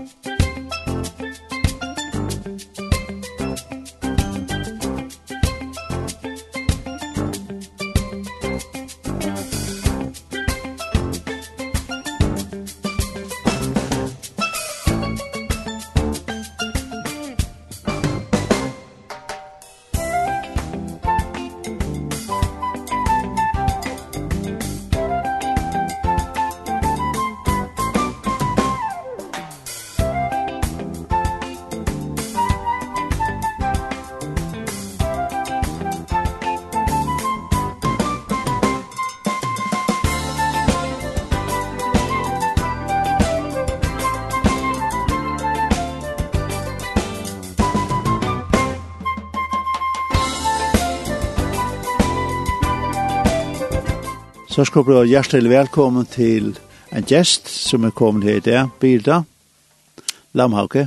Musik Så skal du hjertelig velkommen til en gjest som er kommet her i dag, Birda Lamhauke,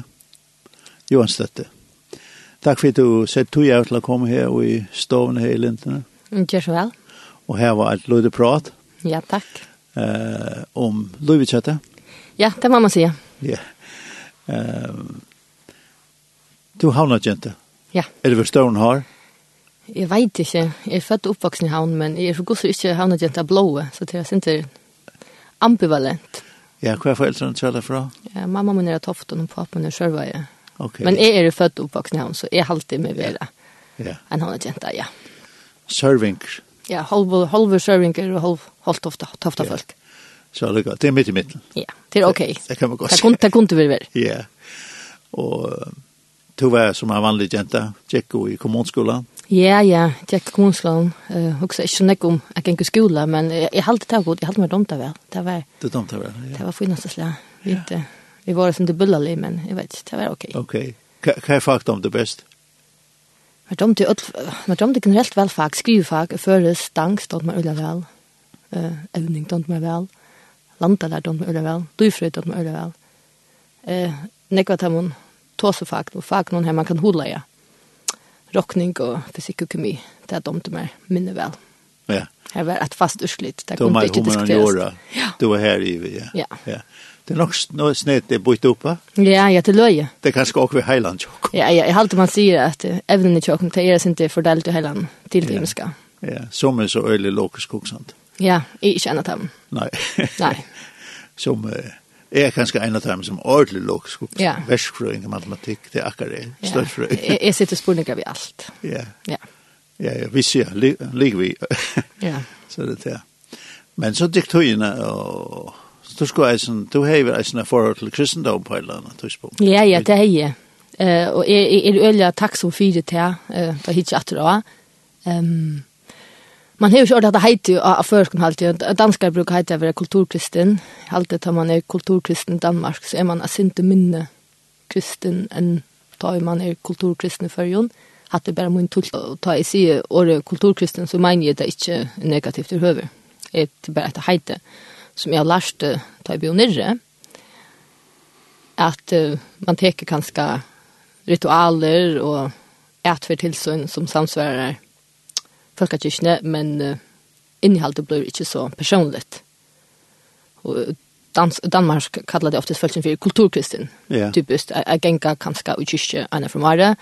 Johan Støtte. Takk for at du sett to jeg til å komme her og i stovene her i Lindene. Gjør så vel. Og her var et løyde prat. Ja, takk. Eh, om løyvetsettet. Ja, det må man si. Ja. Eh, du havnet, jente. Ja. Er det hva støvn har? Ja. Jeg vet ikke. Jeg er født og oppvoksen i havn, men jeg er for god så ikke havnet gjent av blået, så det er ikke ambivalent. Ja, hva er foreldrene til deg fra? Ja, mamma min er av Tofton og pappa min er Sjørveie. Ok. Men jeg er født og oppvoksen i havn, så jeg er alltid med vera ja. en havnet gjent ja. Serving. Ja, halve, halve Sørvinker og halv, halve tofta, tofta ja. folk. Så det er godt. Det er midt i midten? Ja, det er ok. Det, det kan man godt si. Det kunne det være. Ja. Og... Du var som en vanlig jenta, Tjekko i kommunskolan. Ja, ja, jeg gikk kommunskolen. Uh, husker ikke nekk om jeg gikk i skola, men jeg, jeg halte det godt, jeg halte meg dumt det vel. Det var, det dumt det vel, ja. Det var finast slag. Vi, ja. vi var som det bullali, men jeg vet ikke, det var ok. Ok. Hva er fakt om det best? Jeg dumt det, jeg dumt det generelt vel fag, skrivefag, føres, dansk, dumt meg ulla vel. Uh, evning, dumt meg vel. Landalær, dumt meg ulla vel. Dufrøy, dumt meg ulla vel. Uh, nekva tamon, tåsefag, og fag noen her man kan hula, ja. Mm rockning och fysik och kemi. Det är de som är minne väl. Ja. Det var ett fast urslit. Det kunde inte diskuteras. Ja. Du var här i, ja. Ja. ja. Det är nog no, snett det bytt uppe. Ja, ja, det löje. Det kanske också vid Heiland tjock. Ja, ja, jag alltid man säger att även i tjock, det är inte fördelt i Heiland till det himmelska. Ja, som är så öjlig lokisk också. Ja, jag känner dem. Nej. Nej. som... Eh, Jeg er kanskje en av dem som ordentlig logisk opp. Ja. Versfrøyng, matematikk, det er akkurat det. Ja. Størfrøyng. Jeg, jeg sitter spurninger ved alt. Ja. Ja. Ja, ja, vi sier, ligger vi. ja. Så det er det. Men så diktøyene, og så du skulle eisen, du har hever eisen forhold til kristendom på et eller annet tidspunkt. Ja, ja, det er jeg. Uh, og jeg jeg er øyelig takk som fyrir til, uh, da hittir atter da. Um, man har ju inte det att hejta av förskan halvtid. Danskar brukar hejta vara kulturkristen. Alltid tar man är kulturkristen i Danmark så är man alltså inte minne kristen en tar man är kulturkristen i förrjun. Hatt det bara min tull att ta i sig året kulturkristen så menar jag det inte negativt i höver. Det är bara att hejta som jag har lärt ta i bionirre att uh, man teker ganska ritualer och ätfärd tillsyn som samsvarar folkekirkene, men uh, innholdet blir ikke så personligt. Og dans, Danmark kallar det oftast folkene for kulturkristen, yeah. typiskt. Jeg genga kanskje i kyrkje ene fra Mare,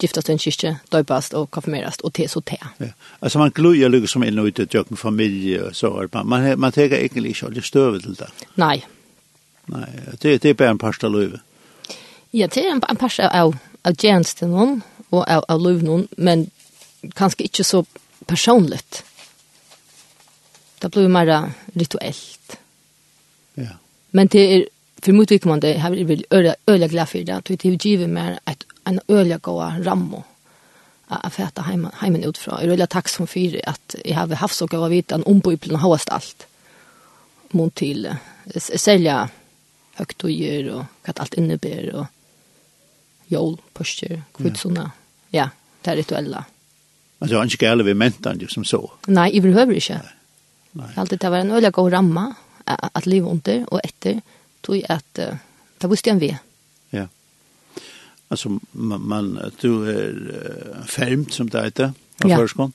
giftast en kyrkje, døypast og konfirmerast, og tes så te. Ja. Altså man glujer lykke som inn og ut i djøkken familie og så, man, man, man teker egentlig ikke aldri støve til det. Nei. Nei, det, det er bare en parst av løyve. Ja, det er en, en parst av, av, av tjenesten noen, og av, av løyve noen, men kanskje ikke så personligt. Det blir mer rituellt. Ja. Men det er, for motvikkommende, her vill vi øyelig glad for det, det er givet mer et, en øyelig god rammo av fæta heimen, heimen utfra. Jeg er øyelig takk som for at jeg har haft så god vitan om på yppelen og høyest alt. Mot til selja høgt og gjør og hva alt innebär og jål, pørster, kvidsona. Ja. ja, det er rituella. Ja Men det var ikke gale ved mentan, som så. Nei, i behøver ikke. Nei. Alltid det var en øyelig god ramma, at liv under og etter, tog jeg at uh, det visste jeg en ved. Ja. Altså, man, man du er uh, fermt, som det heter, av ja. førskånd,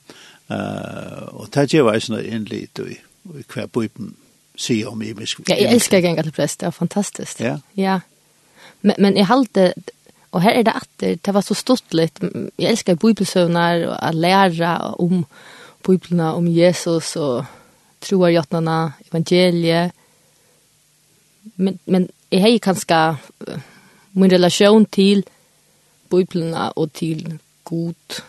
uh, og det gjør jeg sånn egentlig i, i hver bøypen sier om imisk. Ja, jeg elsker ikke engang til prest, det er fantastisk. Ja. Ja. Men, men jeg halte, Og her er det at det var så stort litt. Jeg elsker bibelsøvner og å lære om bibelene, om Jesus og troarjottene, evangeliet. Men, men jeg har kanskje min relasjon til bibelene og til god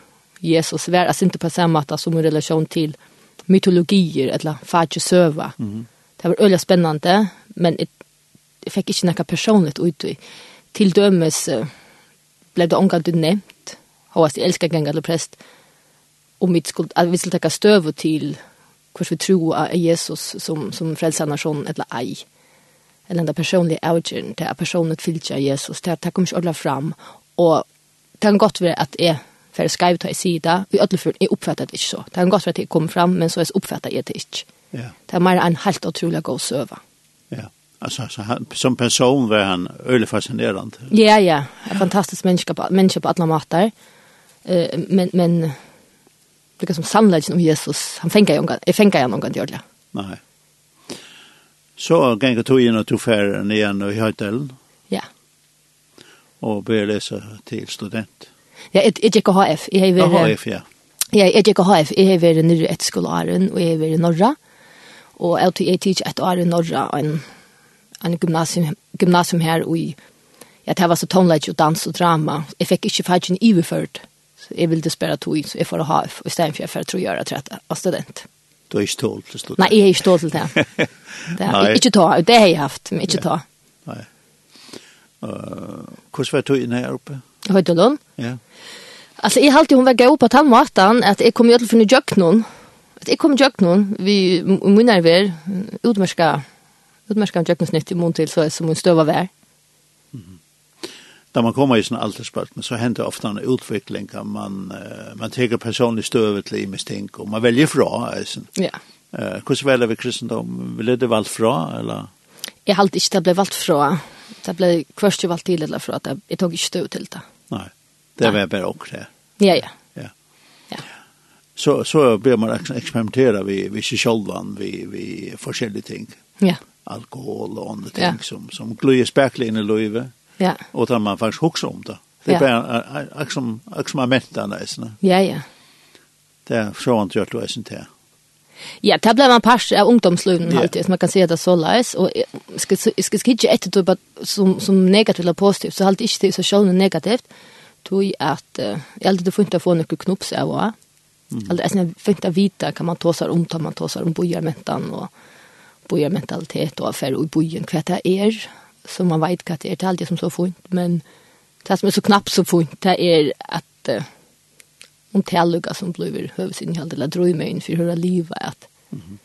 Jesus Det er inte på samma måte som min relation till mytologier eller färdsöva. Mm. Det var öliga spännande, men jag fick inte noe personligt ut i. Till dömes blev det omgang omgående nämnt. Hoppas jeg elsker gang eller prest, Om vi skulle, at vi skulle ta stöv til hvordan vi tror at Jesus som, som frelser nasjonen, eller ei, Eller den där avgjøren til at personen fyller Jesus. Det här kommer ikke ordentlig fram. og det kan godt gott vara att jag för til en sida. i alle fall, jeg uppfattar det ikke så. Det kan godt være at jeg kom fram, men så är jeg det ikke. Ja. Det er mer en helt utrolig god søve. Ja. Alltså så han, som person var han öle fascinerande. Ja ja, en fantastisk människa på människa på alla matar. Eh men men det som samlades om Jesus. Han fänkar jag jag fänkar jag någon gjorde. Nej. Så gick jag tog in och tog färden igen och i hotellen. Ja. Och började läsa till student. Ja, jag gick och HF. Jag är HF, ja. Ja, jeg gikk HF, jeg har vært nyrre etter skolaren og jeg har vært i Norra. Og jeg teach at et år i Norra, en en gymnasium, gymnasium her og i Ja, det var så tonelage og dans og drama. Jeg fikk ikke faktisk en iverført. Så jeg ville spara tog, så jeg får ha i stedet for jeg får tro gjøre trette av student. Du er ikke tål til student? Nei, jeg er ikke tål til det. det er, ikke ta, det har jeg haft, men ikke ta. Nei. Uh, hvordan var du inne her oppe? Høydelund? Ja. Altså, jeg halte hun var gøy på den måten at jeg kom i alle fall for noen jøkken. At jeg kom i jøkken, vi munner vi utmersker utmärska en jökningsnytt i mån till så är som en stöva vär. Mm. Där man kommer i såna alterspalt, men så händer ofta en utveckling att man, man teker personligt stövet till imestink och man väljer fra. Alltså. Ja. Eh, hur väljer vi kristendom? Vill det valt fra, eller? Jag har inte inte blivit valt fra. Det blev kvart ju valt till eller fra, att jag tog inte stöv till det. Nej, det var bara också det. Ja, ja. Ja. ja så så börjar man experimentera vi vi själva vi vi forskjellige ting. Ja alkohol og andre ting ja. som, som gløyer spekler inn i löjve. Ja. Og där man faktisk också om det. Det er bare akkurat som er ment av nästan. Ja, ja. Det er så han gjort er sin til. Ja, det blev man pass av ungdomslöven ja. alltid, så man kan se det så läs. Och ska ska skicka ett typ som, som negativt eller positivt, så alltid inte så själv negativt. Tog att, uh, jag alltid får inte få några knops av. Mm. Alltså, jag får inte vita kan man ta sig om, man tar sig om bojarmentan och bojarmentalitet og affär och bojen kvätt det är så man vet att det är allt som så fint men det som är så knappt så fint det är att uh, om tälluga som blir hövsinnehåll eller drömmer in för hur livet att mm -hmm.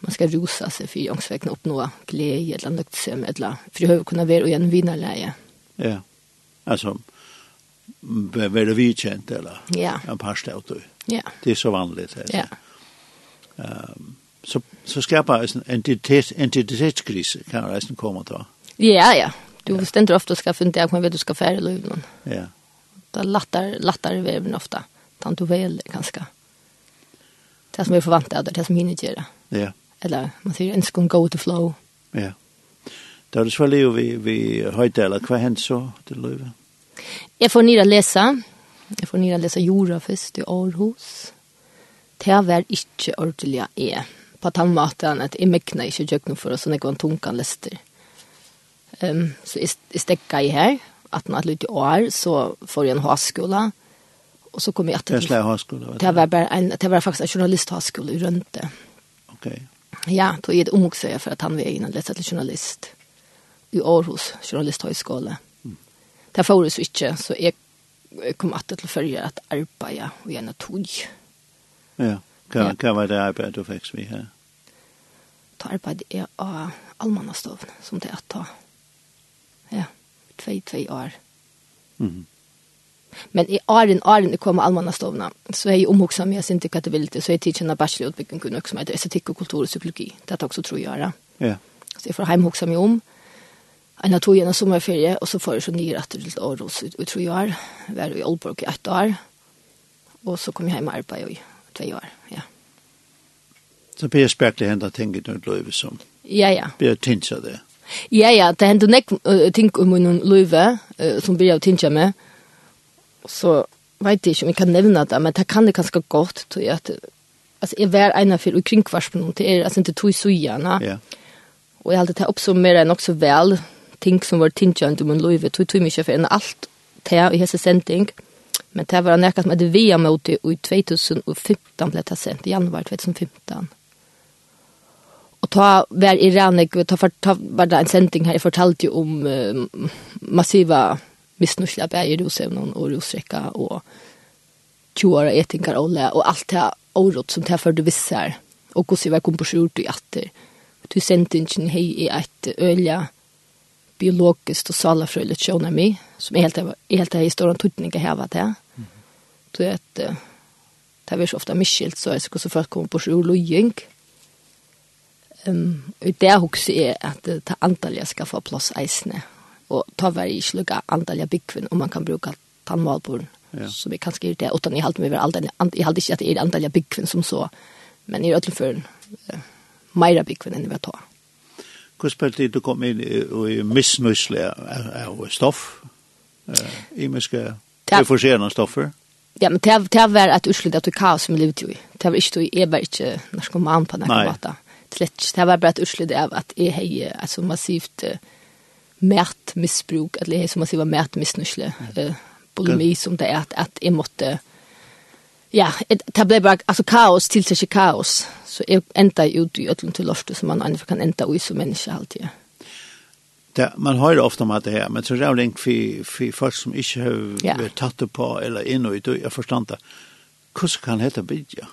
man ska rosa sig för jungsvägen uppnå glädje eller nöjdsam eller för hur kunna vara i en vinnarläge. Ja. Alltså være det kjent, eller ja. en par stout. Ja. Det är så vanligt. Alltså. Ja. Ehm um, så, så skapar en entitet, entitetskris kan reisen komma då. Ja, ja. Du ja. ständer ofta ska finna jag vet du ska färre löven. Ja. Det lattar lattar väven ofta. Tant du väl ganska. Det som är förväntat det, det som hinner göra. Ja. Eller man säger en skon go to flow. Ja. Det skulle så vi vi höjde eller vad hänt så det löven. Jag får nira läsa. Jag får nira läsa Jura först i Aarhus. Det var inte ordentligt är på den måten at jeg mekna ikke gjøkken for oss, sånn jeg var en tunkan lester. Um, så jeg, jeg stekka i her, at når jeg lytte år, så får jeg en högskola og så kom jeg etter. Hva høyskole? Det var, bare en, det var faktisk en journalisthåskola i Rønte. Ok. Ja, då är det omgångsöja för att han var egen läsa till journalist i Aarhus, journalisthögskola. Mm. Det får det så inte, så jag kom att till följa att arbeta och gärna tog. Ja. Hva, hva var det arbeidet du fikk vi her? Ta arbeid er av allmannastovn, som det er ta. Ja, tvei, tvei år. Mm -hmm. Men i åren, åren jeg kom av allmannastovna, så er jeg omhoksa med sin tikk at det vil til, så jeg tidkjenn av bachelorutbygging kunne som heter estetikk og kultur og psykologi. Det er också også tror jag göra. Ja. Så jeg får heimhoksa mig om, en av tog gjennom sommerferie, og så får jeg så nye retter til Åros, jeg tror jeg var i Aalborg i ett år, og så kom jeg hjem og arbeid i två år, ja. Så blir det spärkliga hända i nu löjve som? Ja, ja. Blir det tinsa det? Ja, ja, det händer nek uh, ting om min löjve uh, som blir av tinsa med. Så vet jag inte om jag kan nämna det, men det kan det ganska gott, tror jag. Att, alltså, jag var ena för kringkvarspen, det är alltså inte tog i sujana. Ja. Och jag hade det uppsummerat också väl, ting som var tinsa om min löjve, tog tog mycket för en allt, det är i hese sending. Ja Men det var nekast med via mot det i 2015 ble det sent, i januar 2015. Og ta var i Ranik, ta, ta var det en sending her, jeg fortalte jo om uh, massiva misnusla bär i Rosevnen och Rosrekka och 20 år etingar og och allt det året som det du visser, og Och vi kom på skjort i atter. Du sendte ikke hej i ett ölja biologiskt och salafröjligt tjona mig, som är helt, helt historien tog inte häva det. Du vet, det er så ofta miskilt, så er det så folk kommer på sjul og gjeng. Um, og det også er at det antallet skal få plass eisene. Og ta vær i slugga antallet byggvinn, om man kan bruka tannmalboren. Ja. Så vi kan skrive det, utan jeg halte meg alt, jeg halte ikke at det er antallet byggvinn som så, men i ødelenføren, uh, meira byggvinn enn vi har tatt. Hvordan spørte du kom inn i misnøysle av stoff? Uh, Imiske, det er forskjellige stoffer? Ja, men det, det var et utslut at du kaos som livet jo i. Det var ikke, jeg var ikke narkoman på narkomata. Slett, det var bare et utslut av at jeg har et så massivt uh, mært misbruk, eller jeg har så massivt mært misnusle, uh, bulimi som det er, at, at jeg måtte, ja, det ble bare, altså kaos til seg kaos, så jeg enda ut i ødelen til lortet som man andre kan enda ut som menneske alltid, ja. Det, man hører ofte om at det her, men så er det lenge for, for folk som ikke har ja. vært tatt på eller inn og ut, jeg forstand det. Hvordan kan dette bygge?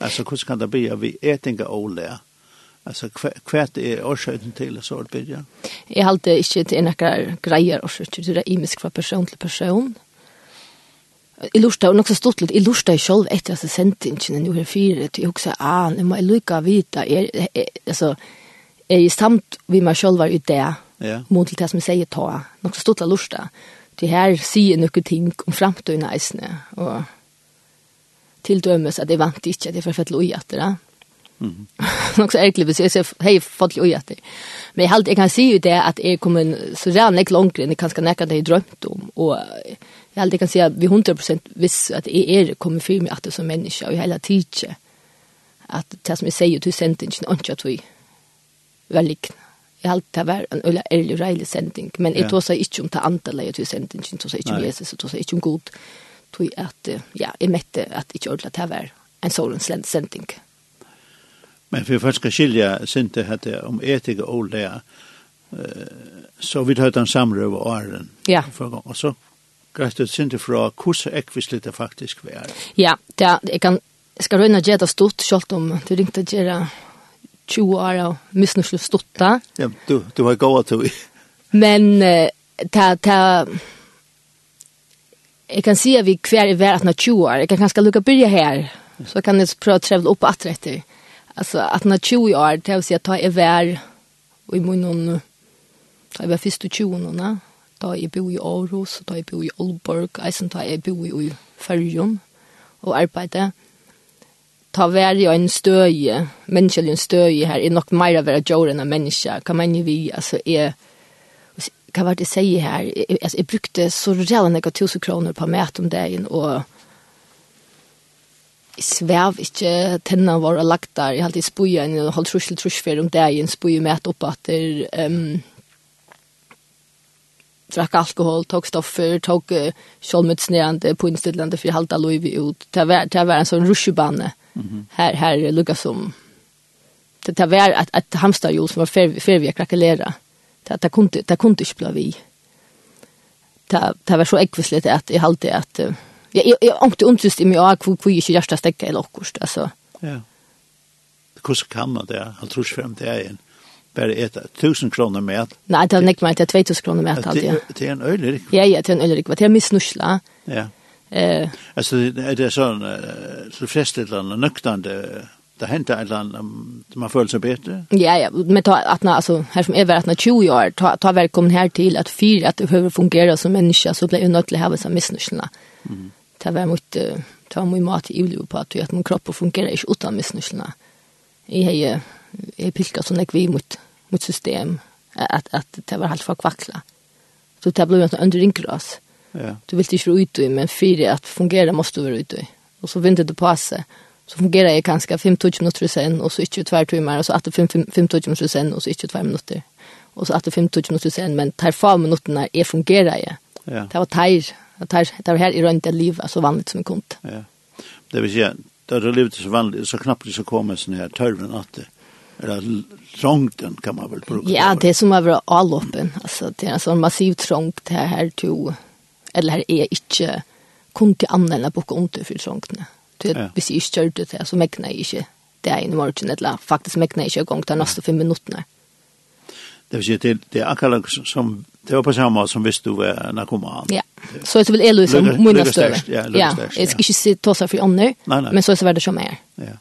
Altså, hvordan kan det bygge vi etinga og lære? Alltså kvärt är orsaken till så det bygga. Jag har alltid inte till några grejer och så till det imisk från person till person. I lusta och också stort lite i lusta i själv efter att sent inte nu är fyra till också ah, nu må jag lucka vita är alltså är ju samt vi man själv var ute där Ja. Mot det som säger ta. Något så stort lusta. Det här säger något ting om framtiden nästan och till dömes att det vant inte att det för fett lojat det. Mm. Något så ärligt så jag säger hej fett lojat. Men jag halt jag kan se ju det att är kommer så redan är långt än det kanske näka det drömt om och jag halt jag kan säga vi 100% viss att är kommer för mig att det som människa och hela tiden att det som jag säger till sentingen inte att vi väldigt Jeg halte det var en øyla ærlig reilig sending, men jeg tog seg ikke om det andre jeg tog sendingen, tog seg ikke om Jesus, tog seg ikke om god, tog at, ja, jeg mette at ikke øyla det var en sånn sending. Men for først skal skilja sinte hette om etik og ålda, så vi tar den samrøv over åren. Ja. Og så greit ut sinte fra hvordan ekvislet det faktisk var. Ja, det, er, jeg kan, jeg skal røyne gjøre det stort, selv om du ringte gjøre 20 år og av missnuslu da. Ja, du, du har gått til Men uh, ta, ta, jeg kan si at vi hver i verden 20 år. Jeg kan kanskje lukka byrja her, så kan jeg prøve å trevle opp at rett Altså, Alltså att 20 år, det vil si at ta er vär og i munnen ta i vär första 20 år, da jeg bo i Aarhus, da jeg bo i Aalborg, eisen ta i bo i Färjum og arbeta. Mm ta vær i en støye, mennesker i en støye her, er nok mer å være jorden av menneske. hva mener vi, altså, er, hva var det jeg sier her, jeg, altså, jeg brukte så reelle nekka tusen kroner på mæt om dagen, og jeg svev ikke, tennene våre lagt der, jeg hadde spøye en, og holdt trussel om dagen, spøye mæt opp at der, um, drakk alkohol, tok stoffer, tok uh, kjolmutsnerende, på innstillende, for jeg lov ut, det var, det var en sånn rusjebane, mm -hmm. Här här Lucas som det tar väl att att hamsterhjul som var för för vi krackelera. Det att det kunde det kunde inte bli vi. Det det var så ekvisligt att jag hade att jag jag ångte ontrust i mig och hur hur jag just stäcka eller kost alltså. Ja. Hur kan man det? Han tror fram det är en bara ett 1000 kronor med. Nej, det är inte mer, det 2000 kronor med allt. Det är en öjlig. Ja, ja, det är en öjlig. Det är missnuschla. Ja. Eh. Alltså det är sån så festliga nöktande det hänt ett land man föll sig bättre. Ja ja, men ta att när alltså här som är värt när 20 år ta ta välkommen här till att fyra att behöver fungera som människa så blir ju något att ha så missnöjna. Mm. Ta var mot ta mot mat i Uleå på att att min kropp fungerar inte utan missnöjna. I hej är pilka som vi mot mot system att att det var helt för kvackla. Så det blev en underringras. Mm Ja. Du vill inte vara ute i, men för att fungera måste du vara ute i. Och så vinner du på sig. Så fungerar jag ganska 5-20 minutter sen, och så inte två timmar, och så att 5-20 minuter sen, och så inte två minutter. Och så att 5-20 minutter sen, men tar få minuterna är fungerar jag. Ja. Det var tajr. Det var, det var här i det liv, så vanligt som vi kunde. Ja. Det vill säga, där det livet är så vanligt, så knappt det så kommer sån här törven att det eller trångten kan man väl bruka. Ja, det som är avloppen. Alltså, det är en sån massiv trångt här, här till eller er ikke kun til annen enn å bukke under for sångene. Ja. Hvis jeg ikke gjør det så mekner jeg ikke det er i morgen, eller faktisk mekner jeg ikke en gang til neste fem minutter. Det vil si, det, det er akkurat som, det var på samme måte som hvis du var narkoman. Ja, så jeg vil jeg løse mine større. Ja, ja, jeg skal ikke si tåse for ånder, men så er det som er. Ja.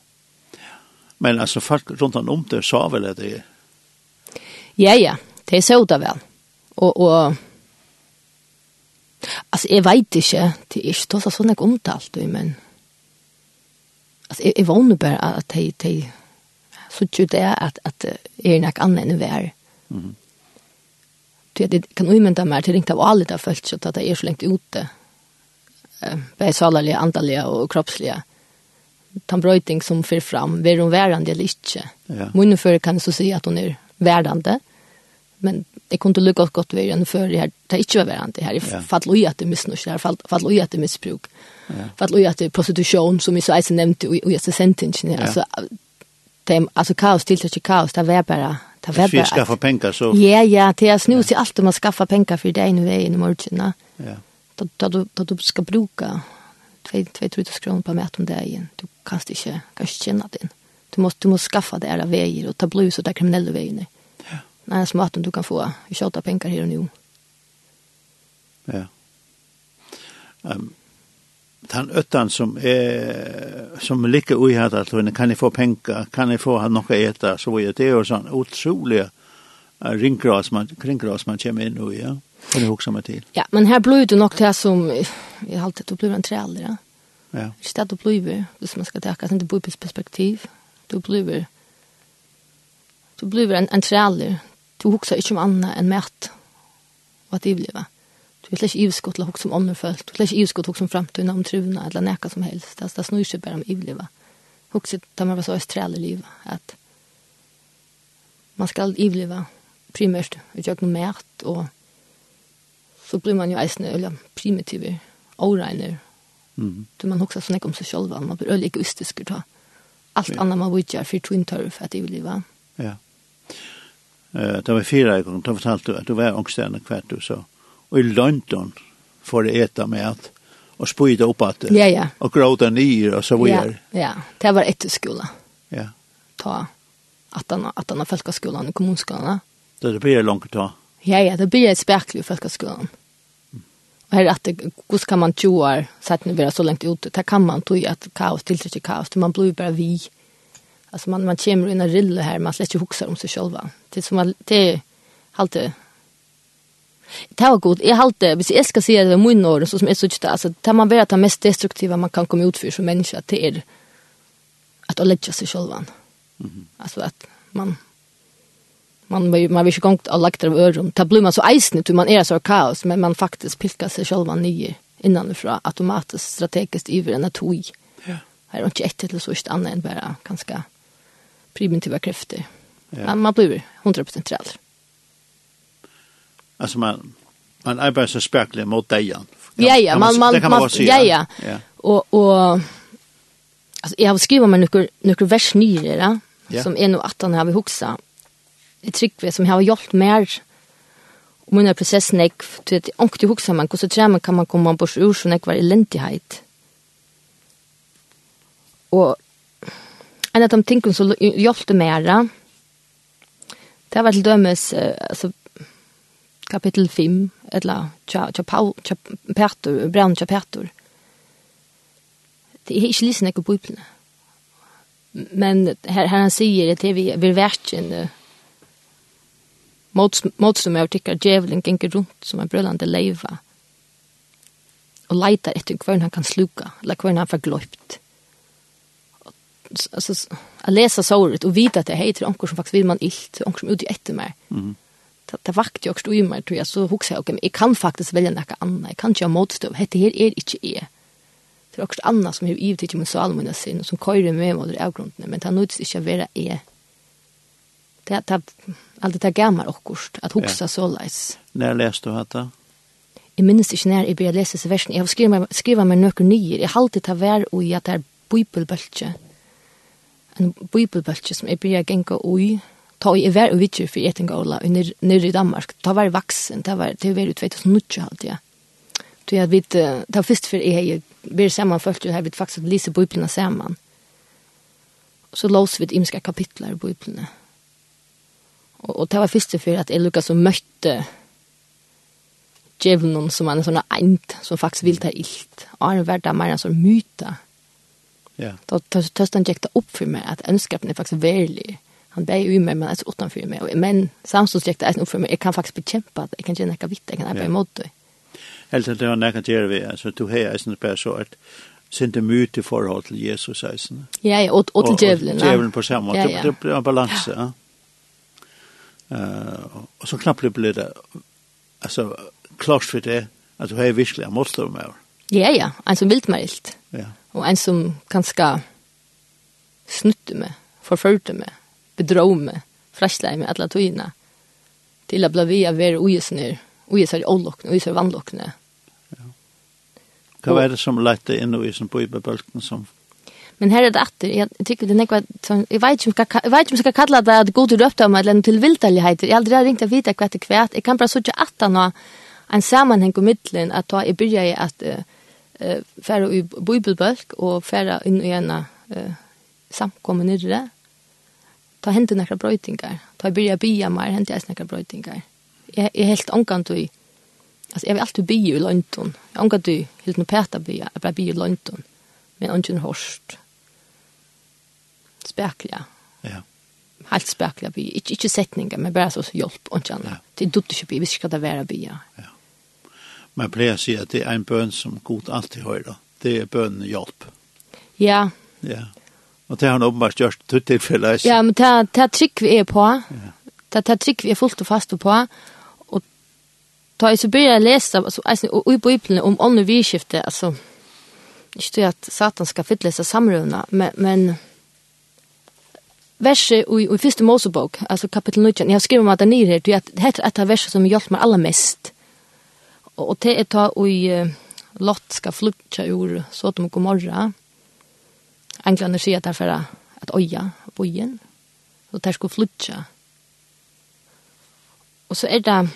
Men altså, folk rundt om det sa vel at det Ja, ja, det er så det vel. Og, og Alltså jag vet inte, det är inte så sånn jeg omtalt, men alltså jag, jag vågner bara att jag, jag så inte det att, att jag är något annat än vi är. Mm. Det kan umynda mig till inte av alla det har följt så att det är så länge ute. Både salaliga, andaliga och kroppsliga. Den bröjting som för fram, är hon värande eller inte? Ja. Min kan så säga att hon är värdande, men det kunde lukka gott vi en för det här. Det inte var varande här. I fall och att det missnös där fall fall och att det missbruk. Fall och att det prostitution som vi så ens nämnde och jag sent Ja. alltså dem alltså kaos till till kaos. Där var bara Det var bara skaffa pengar så ja ja det är snus i allt om man skaffa pengar för det en väg i morgon ja. Då då då du ska bruka 2 2 3 kronor på mat om dagen. Du kan inte kanske känna din. du måste du måste skaffa det där vägar och ta blus och där kriminella vägar när som att du kan få vi tjata pengar här och nu. Ja. Ehm um, den öttan som är som ligger i här att hon kan ni få pengar, kan ni få ha något att äta så är det och sån otroliga ringgras man ringgras man kommer in och ja. Kan ni huxa mig till? Ja, men här blir det nog det som jag alltid då blir en träll ja. Ja. Det är det blir det man ska ta att inte bo perspektiv. Då blir det Du blir en en träller. Du hugsar ikkje om anna enn mæt og at ivliva. Du vil ikkje ivskott til å hugsa om ånderfølt. Du vil ikkje ivskott til å hugsa om framtiden, om trivna, eller neka som helst. Det det snur ikkje bare om ivliva. Hugsa til man var så østræl i livet, at man skal ivliva primært utjøkken mæt, og så blir man jo eisne eller primitiver, åregner. Mm. Du man hugsa sånn ikke om seg sjølva, man blir øyelig egoistisk, Allt yeah. annat man vill göra för twin turf att det vill Ja. Eh, det var fyra gånger, då fortalte du att du var ångstärna kvart du så. Och i London får du äta med att och spyda upp att det. Ja, ja. Och gråta ner och så vidare. Ja, ja. Det var ett skola. Ja. Ta att han att han har skolan i kommunskolan. Det blir långt ta. Ja, ja, det blir ett spärklig folkskolan. Och här att hur ska man tjoar så att ni blir så långt ute. Det kan man tog att kaos tilltrycker kaos. Man blir bara vi. Alltså man man kommer in i rille här, man släcker huxa om sig själva. Det är som att det är alltid Det var gott. Jag halte, hvis jeg ska säga det var min år, så som jeg synes det, alltså, det man vet det mest destruktiva man kan komme ut för som människa, det är att lägga sig själva. Mm -hmm. Alltså att man, man, man, man vill inte gångt av lagt av öron. Det blir man så eisnigt hur man är så kaos, men man faktiskt pilkar sig själva nye innanifrån, automatiskt, strategiskt, iver än tog. Ja. Det är inte ett eller så, inte annat än bara ganska primitiva krafter. Ja. Man, man blir 100% trall. Alltså man, man arbetar så spärklig mot dejan. Ja, ja, man, man, man, man, man ja, ja, ja. Och, och alltså, jag har skrivit mig några, några vers nyare, ja? ja. som är nog att han har vi huxa. Det tryck som jag har gjort mer om mina processen jag till att hur huxa man hur så man kan man komma på ur så när var elendighet. Och En av de tingene som hjelpte mer, det var til dømes, altså, kapitel 5, eller tja, tja, Paul, tja, Petur, brann tja Petur. Det er ikke lysen ikke bøyblene. Men her, her han sier at vi er verken mot, mot som jeg tykker djevelen ganger rundt som en brølande leiva og leiter etter hver han kan sluka, eller hver han får gløypt alltså att läsa såret och vita att det heter onkel som faktiskt vill man illt, onkel som ut i ett med. Mm. Det, det vakt jag också i mig tror jag så huxar jag okej, jag kan faktiskt välja något annat. Jag kan inte ha motstånd. Det här är inte är. Det är också annat som har givet till min salmona sin som köjer med mot det avgrunden, men det nuts inte vara är. Det det allt det gamla och att huxa ja. så läs. När läste du detta? Jeg minnes ikke når jeg begynner å lese disse versene. Jeg har skrivet meg, skrivet meg noen nye. Jeg har alltid tatt vær og i at det er bibelbølge. Mm en bibelbølge som jeg begynte å gjenge ui, ta i vær og vitjer for eting og la, nere i Danmark, ta var vaksen, ta var, det var i 2009 halvt, ja. Så jeg vet, det var først for jeg, vi er sammenfølt, og jeg vet faktisk at lise bibelene sammen. Så lås vi et imska kapitler i bibelene. Og, og det var først for at jeg lukket som møtte djevelen som han er sånn eint, som faktisk vil ta ilt. Og han var det mer en sånn myte, Ja. Då töstan jäkta upp för mig att önskapen är faktiskt väldigt han ber ju med men alltså utan för mig men samstundes jäkta är upp för mig jag kan faktiskt bekämpa det. jag kan känna något vitt jag kan arbeta emot det. Alltså det har något att vi alltså du har ju en person att sinte myte förhåll till Jesus eisen. Ja, ja, og, och till djevelen. Og djevelen på samma. måte. Ja, ja. Det er en balanse. Ja. Uh, og så knappt blir det altså, klart for det Att du har virkelig måste med. Ja, ja, altså vilt meg Ja og en som ganske snutte meg, forførte meg, bedrå meg, frasla meg alle tøyene, til å bli vi av være ugesnir, ugesar i ålokne, ugesar i vannlokne. Ja. Hva var det som lette inn og isen på ibebølken som Men her er det atter, jeg tykker det er nekva, jeg vet ikke om jeg skal kalla det at god røpte om eller til vildelighet, jeg har aldri ringt å vite hva det kvært, jeg kan bare sutja atter nå en sammenheng om middelen, at da jeg begynner at uh, eh færa i bibelbøk og færa inn i ena eh samkomme nyrre. Ta hente nakra brøytingar. Ta byrja bia meir hente jeg nakra brøytingar. Jeg er helt angant i Altså, jeg vil alltid bia i London. Jeg angar du, helt noe peta bia, jeg bare bia i London. Men angen hårst. Spekla. Ja. Helt spekla bia. Ikke, ikke setningar men bare så hjelp, angen. Ja. Det er dutt ikke bia, hvis ikke det være bia. Ja man pleier å si at det er en bøn som god alltid hører. Det er bøn hjelp. Ja. Ja. Og det har han åpenbart gjort til tilfellet. Ja, men det, det er trygg vi er på. Ja. Det, det er vi er fullt og fast på. Og da jeg så begynner jeg å lese altså, og, i Bibelen om ånden vidskiftet, altså, ikke det at Satan skal fytlese samrøvna, men, men verset i, i første Mosebok, altså kapittel 19, jeg har skrivet meg det nye her, det er et av verset som hjelper meg aller mest. Och det är ta uh, lott ska flytta ur så att de går sier at det er därför att oja bojen. Så där ska flytta. Och så är det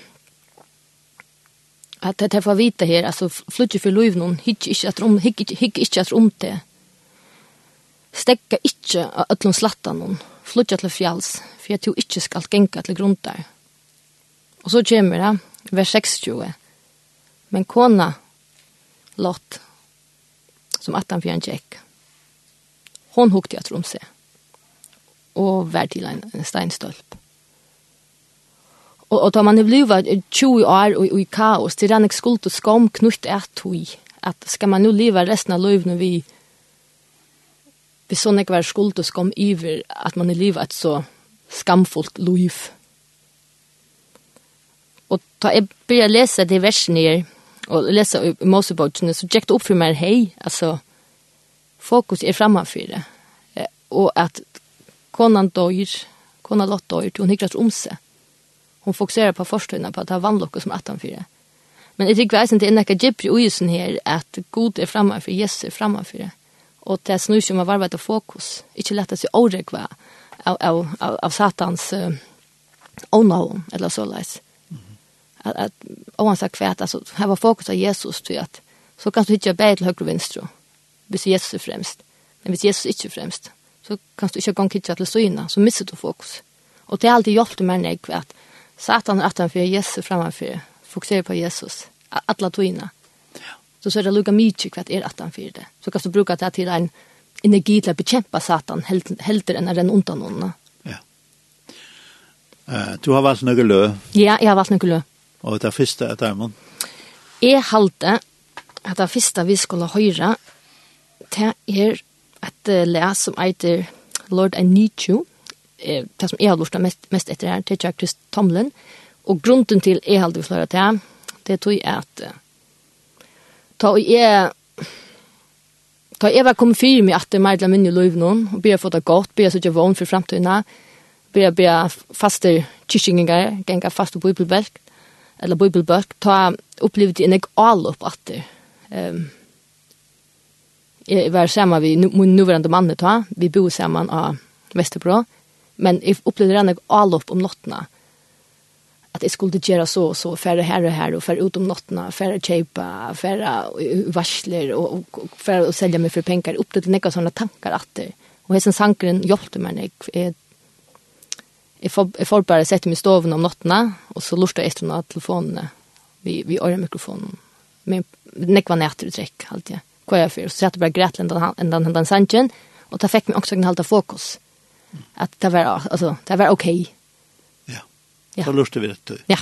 att det får vita här alltså flytta för lov någon hitch inte att om hick hick ikke att om det. Stekka inte av de slatta någon. Flytta till fjälls för jeg tror inte ska genka till grunn der. Och så kommer det vers 60. Men kona, Lott, som at han fjern tjekk, hon hukte jeg tromse, og vær til en, en steinstølp. Og, og da man er blivet 20 år og, og i kaos, det er ikke skuld og skam knutt et tog, at skal man nu leva resten av livet når vi vi sånn ikke være skuld og skam iver at man er livet et så skamfullt liv. Og ta jeg begynner å lese det versen her, och läsa i Mosebogene, så gick det upp för mig hej alltså fokus är framför det eh, och att konan dör konan lott dör hon hicklas om sig hon fokuserar på förstånda på att ha vannlock som att han det. men det gick väsen det är näka gipri och här att god är framför Jesus är framför och det snur snus som att varvet ett fokus inte lätt att se oräkva av, av, av, av satans uh, onavum eller så läs. Mm att att om man sa kvärt alltså här var fokus av Jesus till att så kan du hitta bättre till höger och vänster. Hvis Jesus är främst. Men hvis Jesus är inte främst så kan du inte gå och hitta till syna så missar du fokus. Och det är alltid hjälpt med mig kvärt. Satan är att han för Jesus framför fokusera på Jesus alla tvinna. Ja. Så så är det lugga mycket kvärt är att han för det. Så kan du bruka det till en energi till att bekämpa Satan helt helt än den undan honom. Ja. Eh uh, du har valt några lö. Ja, jag har valt några lö. Og det første er det, Jeg halte at det første vi skulle høre, det er et les som heter Lord I Need You, det som jeg har lurt mest, mest etter her, det er Chris Tomlin, og grunden til jeg halte vi flere til, det tror jeg at ta og jeg ta jeg var kommet fyr med at det er meidler min i løyv noen, og be få det godt, be så ikke vågen for fremtiden, be be faste kyrkjengar, genga faste bibelbelk, eller bibelbøk, ta opplevde en jeg all opp atter. Um, jeg var sammen med min nuvarende mann ta, vi bor sammen av Vesterbro, men jeg opplevde en jeg all opp om nottene. At jeg skulle gjøre så og så, færre her og her, og færre ut om nottene, færre kjøpe, færre varsler, og, og færre å selge meg for penger. Jeg opplevde en jeg sånne tanker atter. Og hessen sankeren hjelpte meg, jeg Jeg får, jeg får bare sette meg i stoven om nottene, og så lortet jeg etter noen. Vi, vi ører mikrofonen. Men nekva nætter i trekk, alltid. Hva jeg fyr? Så jeg hadde bare greit til en den hendan sanjen, og da fikk meg også en halta fokus. At det var, altså, det var ok. Ja. ja. Så lortet vi det. Ja.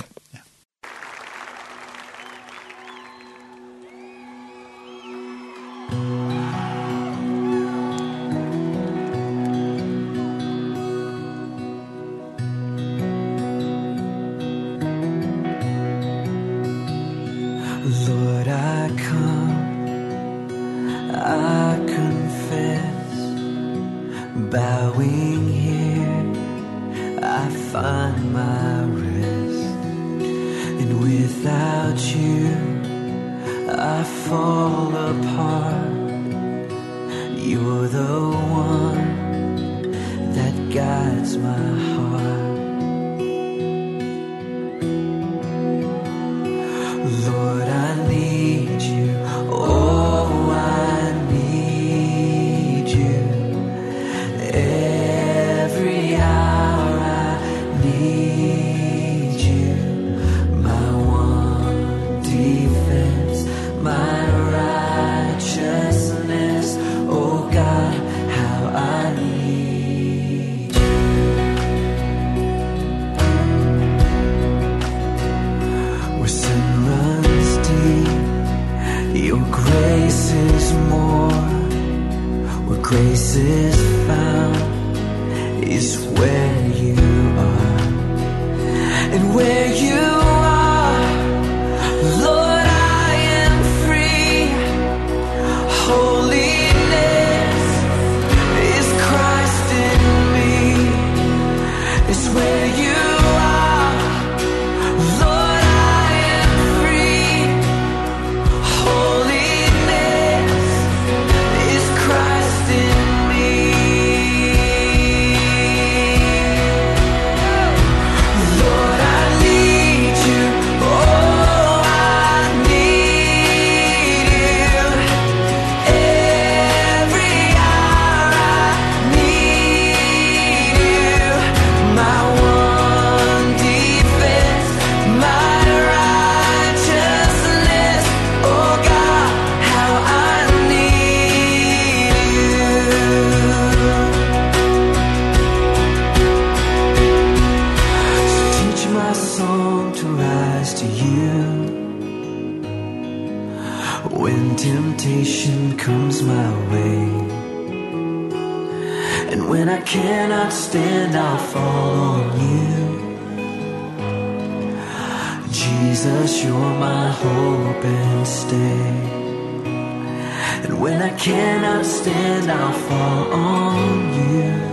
cannot stand I'll fall on you.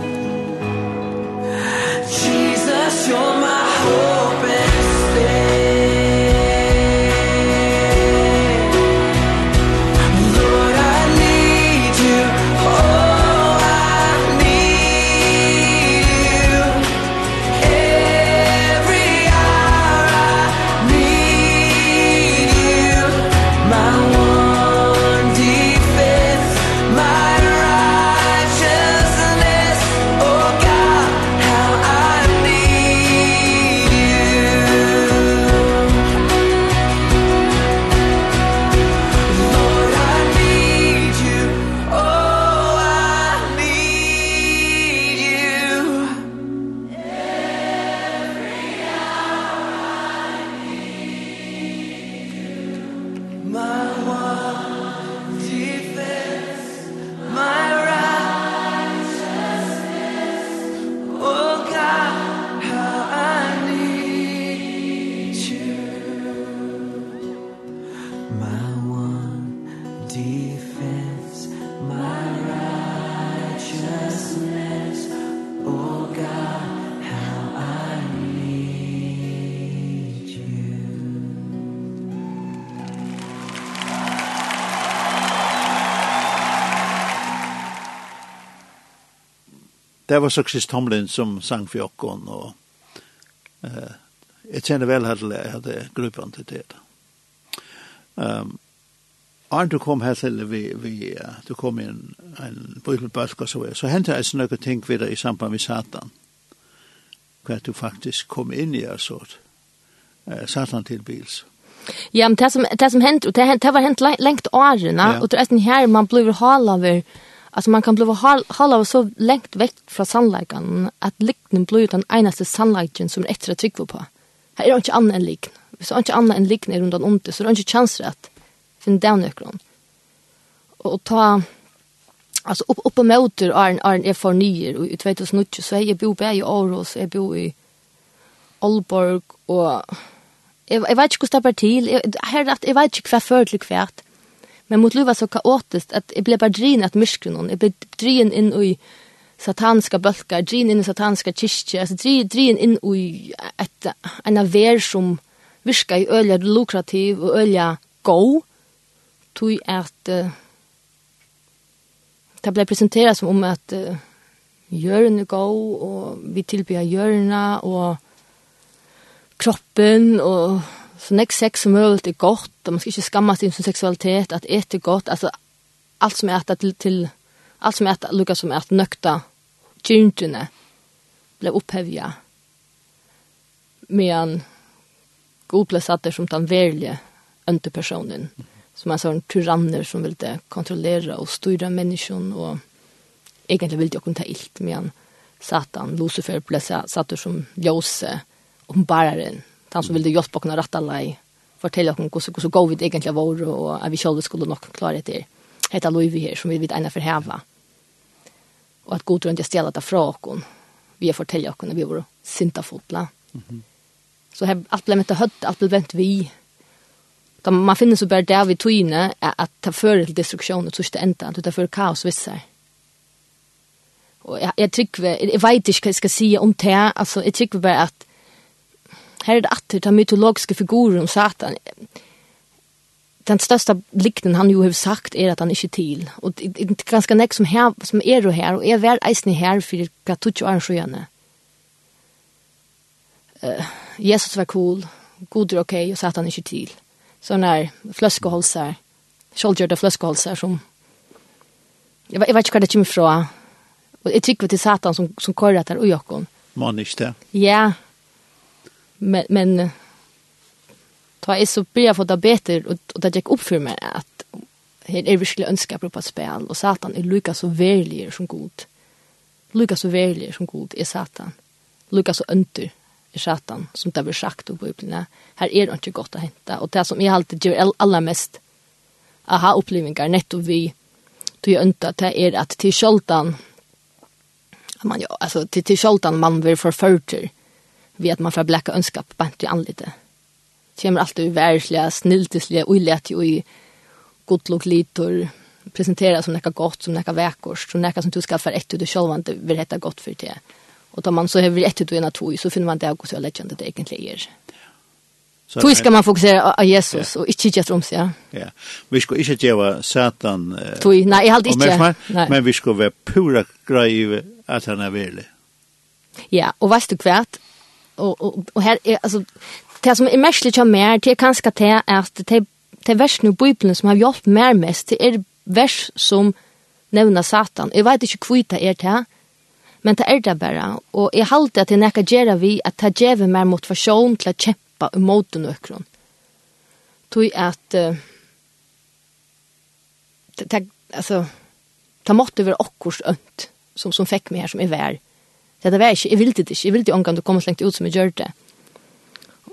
det var så Chris Tomlin som sang för Jockon och eh jag känner väl här det hade gruppen till det. Ehm Arne, du kom her til, vi, vi du kom i en, en bibelbalk og så videre. Så hände det noen ting videre i samband med Satan. Hva du faktisk kom inn i og sort eh, Satan til bils. Ja, men det som, det som hent, og det, det var hent lengt årene, ja. og det er her man blir halaver Alltså man kan bli hålla så längt väck från sannligheten att liknen blir den enaste sannligheten som är extra trygg på. Här är det inte annat än likn. Hvis det är inte annat än likn är runt om det så det är inte chanser att finna den ökron. Och ta alltså upp upp emot är en är en för nyer och i 2009 så är jag bo på i Aarhus, jag bo i Aalborg och Jeg, jeg vet ikke hvordan det er til. Jeg, här, jag vet inte hur det är för till kvärt Men mot luva så kaotiskt att jag blev bara drin att myskren hon. Jag blev drin in i satanska bölkar, drin in i satanska kyrkje, alltså drin, drin in i ett, en av er som virka i öliga lukrativ och öliga go. Tog att uh, det blev presenterat som om att uh, jörn är go och vi tillbyr jörna och kroppen och Så nek sex som möjligt er gott, og man skal ikke skamme sig sin sexualitet, att et er gott, alltså allt som är äta till, till allt som är äta, lukar som är äta nökta, kyrntjene, blev upphävja. Medan god ble satt som den verlige öntepersonen, som är sånn tyranner som ville kontrollera och styra människan och egentligen ville jag kunne ta illt, medan Satan, Lucifer, ble satt som Jose, ombararen, han som ville hjelpe oss å rette alle, fortelle oss hvordan så går vi egentlig var, og at vi selv skulle nok klare etter hette Loivi her, som vi vet ene forheva. Og at god rundt jeg stjeler det fra oss, vi har fortelle oss vi var sintafotla. Mm -hmm. Så her, alt ble ment høtt, alt ble vent vi. Da man finner så bare det vi tøyne, at det fører til destruksjon, og så ikke enda, det fører kaos visser. Og jeg, jeg trykker, jeg, jeg vet ikke hva jeg skal si om det, altså jeg trykker bare at Här är det att den mytologiska figuren om Satan. Den största likten han ju har sagt är att han inte till. Och det är ganska näck som, här, som är du här. Och är väl eisen här för att du inte är Uh, Jesus var cool. God är okej okay, och Satan är inte till. Sådana här flöskeholsar. Kjoldgjörda flöskeholsar som... Jag, jag vet inte vad det kommer ifrån. Och jag tycker att det är Satan som, som korrar där och Jakob. Man inte det. Ja, men, men ta är så bra för det bättre och, och det gick upp för mig att här är verkligen önska på att spela och satan är lika så värlig som god. Lika så värlig som god är satan. Lika så önter är satan som det blir sagt och bibeln. Här är det inte gott att hämta och det som jag alltid gör allra mest aha upplevelser netto vi då jag öntar att det är att till sköldan man ja alltså till till sköldan man vill förförter ved att man får blekka på bant i anlite. Det kommer alltid uværslige, sniltislige, uilet ju i godlok litor, presentera som näka gott, som näka väkors, som näka som du skaffar ett ut og inte vill heta gott för det. Och då man så hever ett ut og en av tog, så finner man det också god det egentligen är. Så Tog ska man fokusera på Jesus ja. og ikke gjøre om sig. Ja. Vi skal ikke gjøre satan. Uh, Tog, nei, jeg halte ikke. Men vi skal være pura grei at han er veldig. Ja, og veist du kvärt? og, og, og her er, altså, det som är mestligt jag mer det er kanskje det at det det versene i Bibelen som har hjulpet mer mest det er vers som nevner satan. Jeg vet ikke hur det er det men det er det bare. Og jeg halte at det er nekka gera vi at det geva mer mot försjon till att kämpa emot den ökron. Tui att uh, det uh, altså, det måtte være akkurat ønt som som fikk meg her som er värd Det var ikke, jeg ville det ikke, jeg ville det omgang du kom så lengt ut som jeg gjør det.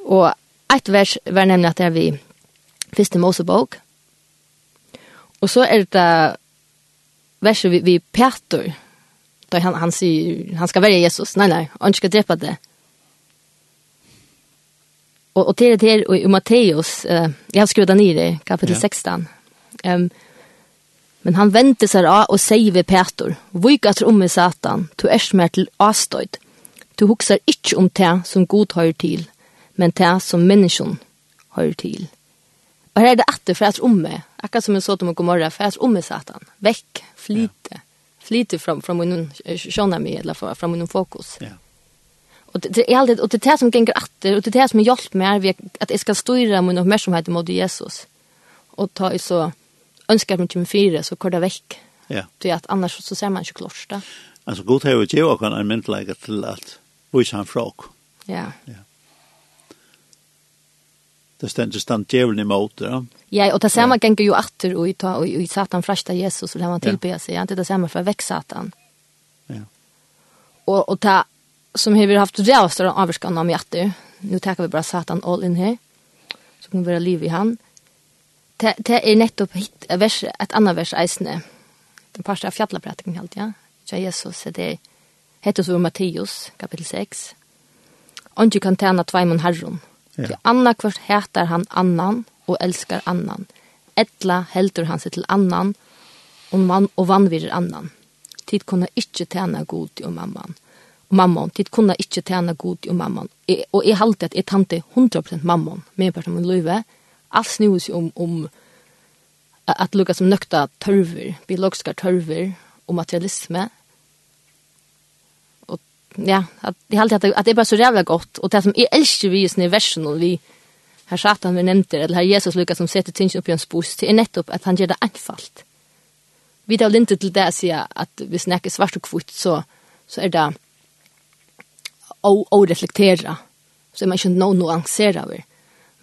Og et vers var nemlig at det er vi første Mosebok. Og så er det verset vi, vi Peter, da han, han sier, han skal være Jesus, nei, nei, han skal drepe det. Og, og til det her, og i Matteus, uh, jeg har skrevet det nere, kapitel ja. 16, um, Men han vente seg av og sier ved Peter, «Vik at romme satan, du er mer til avstøyd. Du hukser ikke om det som god hører til, men det som menneskene hører til.» Og her er det etter for at romme, akkurat som jeg så til meg om morgenen, for at romme satan, vekk, flyte, flyte fra, fra min skjønnami, eller fra, fra min fokus. Ja. Og det det er alltid, og det er det som ganger atter, og det er det som har hjulpet meg, at jeg skal styre min oppmerksomhet mot Jesus. Og ta i så önskar man till fyra så kör det väck. Ja. Det är att annars så ser man inte klart det. Alltså god har ju jag kan en mentläge till att visa han fråg. Ja. Ja. Det ständer stand djävulen emot det. Ja, ja och det man gänger ju åter och i ta och i satan frästa Jesus och lämna till på sig. Inte det man för växa satan. Ja. Och och ta som har vi haft det där avskan om hjärtat. Nu tar vi bara satan all in här. Så kan vi vara liv i han det, det er nettopp hit, vers, et annet vers eisene. Den parste av fjallapratikken helt, ja. Så Jesus, det heter så Matteus, kapittel 6. Ongi kan tjene tveimun herron. Ja. Til anna kvart heter han annan og elskar annan. Etla helter han seg til annan og, man, og vannvirer annan. Tid kunne inte tjene god i mamman. Og mamman, tid kunne inte tjene god i mamman. E, og jeg halte at jeg tante 100% mamman, med på min løyve, allt snus om, om att lukka som nökta törver, biologiska törver och materialisme. Och ja, att det alltid att, att det är bara så jävla gott och det som är älskar vi just nu i versen och vi här satan vi nämnde eller här Jesus lukka som sätter tingen upp i en spos till är nettopp att han gör det enkfalt. Vi tar inte till det att säga att vi snackar svart och kvitt så, så är det å, å reflektera så är man inte noe noe ansere over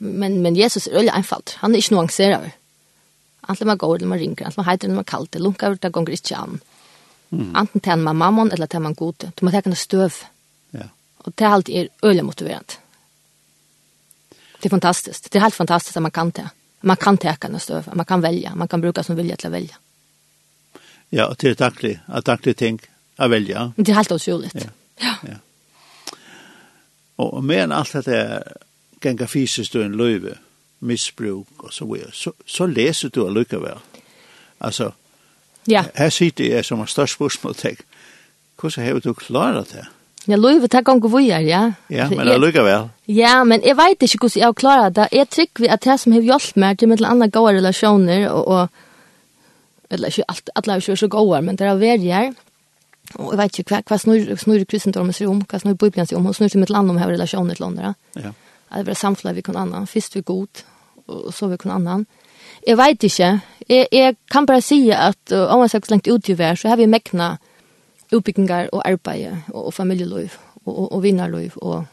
men, men Jesus er veldig einfalt. Han er ikke noe angserer. Antler man går, eller man ringer, antler man heiter, eller man kalter, lunkar, det gonger ikke an. Mm. Anten til man mammon, eller til man god. Du må ta henne støv. Ja. Og det er alltid er øyelig motiverende. Det er fantastisk. Det er helt fantastisk at man kan det. Man kan ta en støv, man kan velge, man kan bruka som vilja til å velge. Ja, og til takklig, at takklig ting å velge. Det er helt utrolig. Ja. ja. ja. Og mer alt dette er ganga fysiskt en løyve, missbruk og så videre, så, så leser du allikevel. Altså, ja. her sitter jeg som har størst spørsmål, tenk, hvordan har du klarat det? Ja, løyve, det går hvor er, ja. Ja, men allikevel. Ja, men jeg vet ikke hvordan jeg har klarat det. Jeg trykker at det som har hjulpet meg til mellom andre gode relasjoner, og, og eller ikke alt, alle er ikke så gode, men det er verger. Og jeg vet ikke hva, hva snur, snur kristendommen seg om, hva snur Bibelen seg om, og snur til mitt land om her relasjoner til andre. Ja at vi samfunnet vi kan annan. Først vi god, og så vi kan annan. Jeg vet ikke. Jeg, jeg kan bare si at uh, om man sagt lengt ut i vær, så har vi mekna utbyggingar og arbeid og, og familieløyv og, og, og vinnerløyv. Og,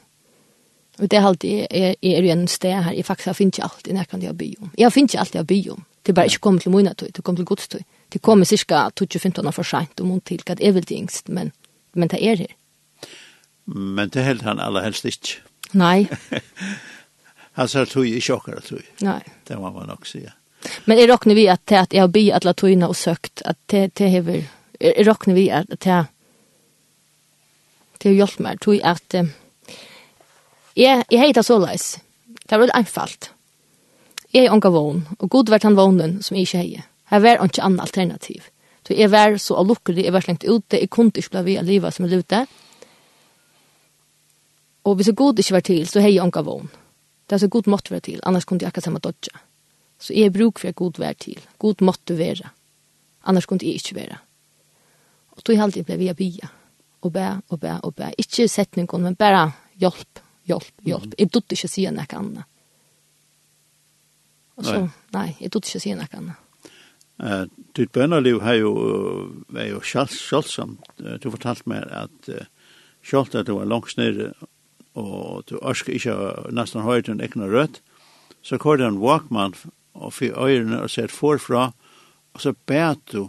og det er alltid, jeg, jeg er jo en sted her, jeg faktisk finner ikke alt i nærkant jeg har by om. Jeg finner ikke alt jeg har by om. Det er bare ikke kommet til møynatøy, det kommer til godstøy. Det kommer cirka 20-15 år for sent og måned til, at jeg vil det yngst, men, men det er her. Men det helt han aller helst ikke. Nei. Han altså, tog ikke akkurat tog. Nei. Det må man nok si. Men jeg råkner vi at det at jeg har bi alle togene og søkt, at det, det hever, er råkner vi at det det har hjulpet meg, tog at um, jeg, jeg heter så leis. Det er veldig einfalt. Jeg er unga vogn, og god vært han vognen som jeg ikke heier. Her var ikke annet alternativ. Så jeg var så lukkelig, jeg var slengt ute, jeg kunne ikke bli av livet som jeg levde. Og hvis god ikke var til, så hei jeg anka vogn. Det er så god måtte være til, annars kunne jeg akkurat samme dodja. Så jeg bruk for at god vær til. God måtte være. Annars kunne jeg ikke være. Og tog alltid ble vi a bya. Og bæ, og bæ, og bæ. Ikke setningen, men bare hjelp, hjelp, hjelp. Jeg dodde ikke si noe annet. Og så, nei, jeg dodde ikke si noe annet. Uh, ditt bønnerliv har jo, er jo sjølvsamt. Du fortalte meg at uh, Sjalt at du var langs nere og du orsker ikke nesten høyre til en ekne rødt, så kom det en walkman og fyr øyrene og sier forfra, og så bæt du,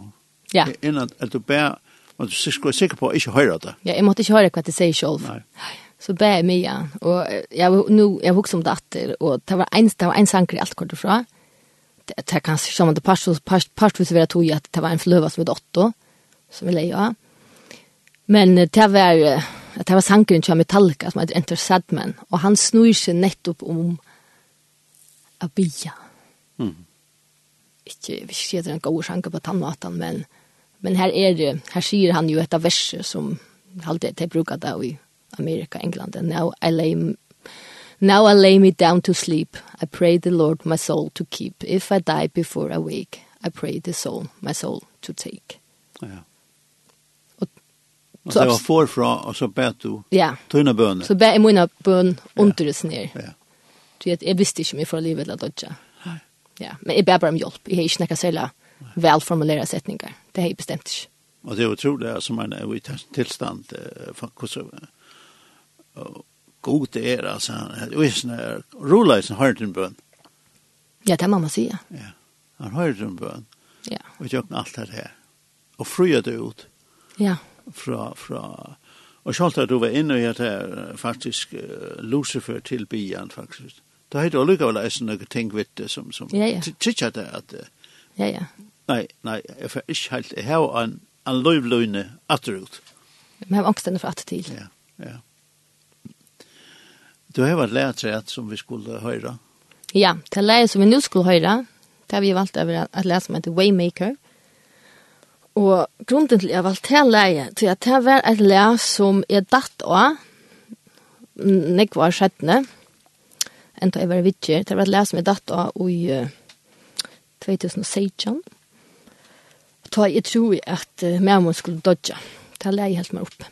ja. innan, at du bæt, og du skulle sikker på å ikke høre det. Ja, jeg måtte ikke høre hva det sier selv. Nei. Så bæt jeg mye, og jeg, nu, jeg vokste om datter, og det var en, det var en sanker i alt kort fra. Det, det kan se om det parstvis part, part, være tog at det var en fløva som var åtte, som vi leier av. Men det var det var sangen til Metallica som heter Enter Sadman, og han snur seg nettopp om Abia. Mm. Ikke, vi ser det en god sang på tannmaten, men, men her er det, her sier han jo et av verset som alltid de bruker da i Amerika, England. Now I lay Now I lay me down to sleep. I pray the Lord my soul to keep. If I die before I wake, I pray the soul my soul to take. Ja. Så det var forfra, og så bet du ja. tøyne bønene. Så bet jeg mine bøn underes ned. Ja. Du vet, jeg visste ikke om jeg får livet eller dodja. Ja, men jeg bet bare om hjelp. Jeg har ikke nekka særlig velformulere setninger. Det har jeg bestemt ikke. Og det er utrolig, som man er i tilstand, for hvordan, god det er, altså, visen er, Rolaisen har den bøn. Ja, det må man sier. Ja, han har den bøn. Ja. Og gjør alt det her. Og fryer det ut. Ja fra, fra Og sjalt at du var inne i at her faktisk uh, Lucifer til bian faktisk. Da heit du lukka vel eisen noen ting vitt det som, som ja, ja. tykker det at Ja, ja. Nei, nei, jeg får ikke helt, jeg har en, en løyvløyne atterut. Men jeg har angstene for attertil. Ja, ja. Du har vært lært rett som vi skulle høre Ja, det er lært som vi nu skulle høre Det har vi valgt over at lære som heter Waymaker. Og grunden til jeg valgte det leie, til at det var et leie som er datt av, nek var skjettene, enda jeg var vidtjer, det var et leie som er datt av i 2016. Da jeg tror at uh, mamma skulle dodja. Det leie helt meg oppe.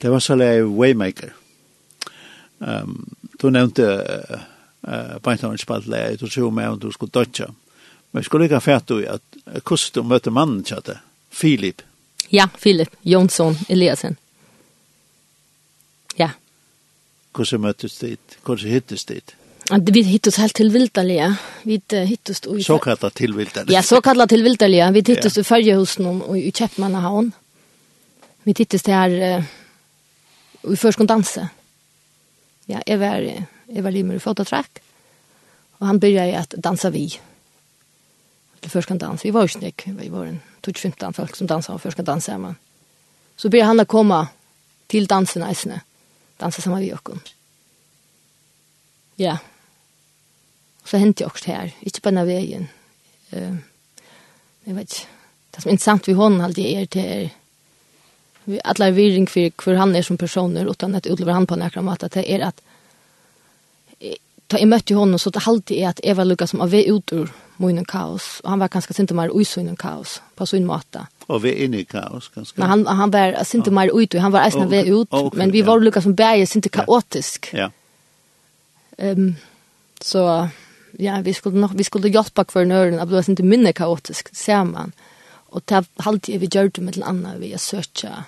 Det var så lei Waymaker. Um, du nevnte uh, Beintarns spaltlei, du sier meg om du skulle dodja. Men skulle ikke ha fært du at hvordan du møtte mannen til det? Filip. Ja, Filip Jonsson Eliasen. Ja. Hvordan møttes dit? Hvordan hittes dit? Vi hittes helt tilvildelige. Vi hittes... I... Så kallet tilvildelige. Ja, så kallet tilvildelige. Vi hittes ja. i Førjehusen og i Kjeppmannahavn. Vi hittes til her... Uh, vi først kunne danse. Ja, jeg var, jeg var limer i fototrekk, og han begynte at dansa vi. Til først kunne danse. Vi var jo snikk, vi var en 20-15 folk som dansa, og først kunne danse sammen. Så begynte han å komme til dansen eisene, dansa sammen vi åkken. Ja. Så hendte jeg også her, ikke på denne veien. Uh, jeg vet ikke, det som er interessant vi hånden alltid er til er, vi alla virring för hur han är som personer utan att utleva han på några mat att det är att ta i mötte honom så det alltid är att Eva Lucas som av ut ur munnen kaos och han var ganska sent mer i i kaos på sin mata Och vi inne i kaos ganska. Men han han var sent mer ut han var nästan väl ut men vi var Lucas som bäge sent kaotisk. Ja. Ehm så ja vi skulle nog vi skulle hjälpa kvar nörden att bli sent mindre kaotisk ser man. Och ta halt vi gjorde med till annan vi söka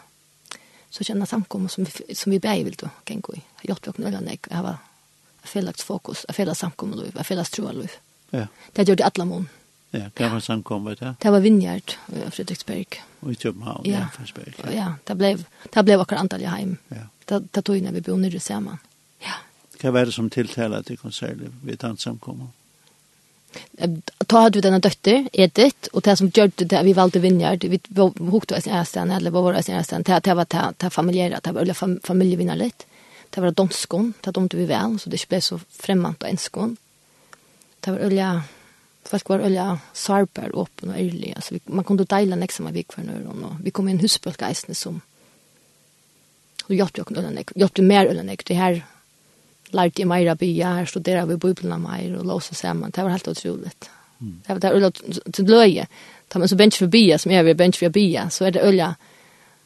så känna samkomma som vi, som vi bär vill då kan gå i. Jag tror att någon jag har felaktigt fokus, jag felaktigt samkomma då, jag felaktigt tro då. Ja. Det gjorde alla mån. Ja, det var samkomma det. Det var Vinjard i Fredriksberg. Och i Köpenhamn, ja, Fredriksberg. Ja. ja, det blev det blev akkurat antal hem. Ja. Det det tog när vi bodde nere samman. Ja. Kan vara som tilltalat i konserter vid tant samkomma ta hade vi denna dotter Edith och det som gjorde det vi valde vinjard vi hukte oss ästan eller vad var det ästan det det var det det familjära det var familjevinnarligt det var donskon det domte vi väl så det blev så främmant och enskon det var olja folk var olja sarper öppen och ärlig så man kunde dela nästa med vik för nu och vi kom en husbulkgeisne som och jag tog någon jag tog mer eller det här lærte jeg mer av bya, her studerade vi bibelna mer og låse sammen. Det var helt utroligt. Mm. Det var det øyla til løye. Ta man så bench for bya, som er vi bench for bya, så er det øyla,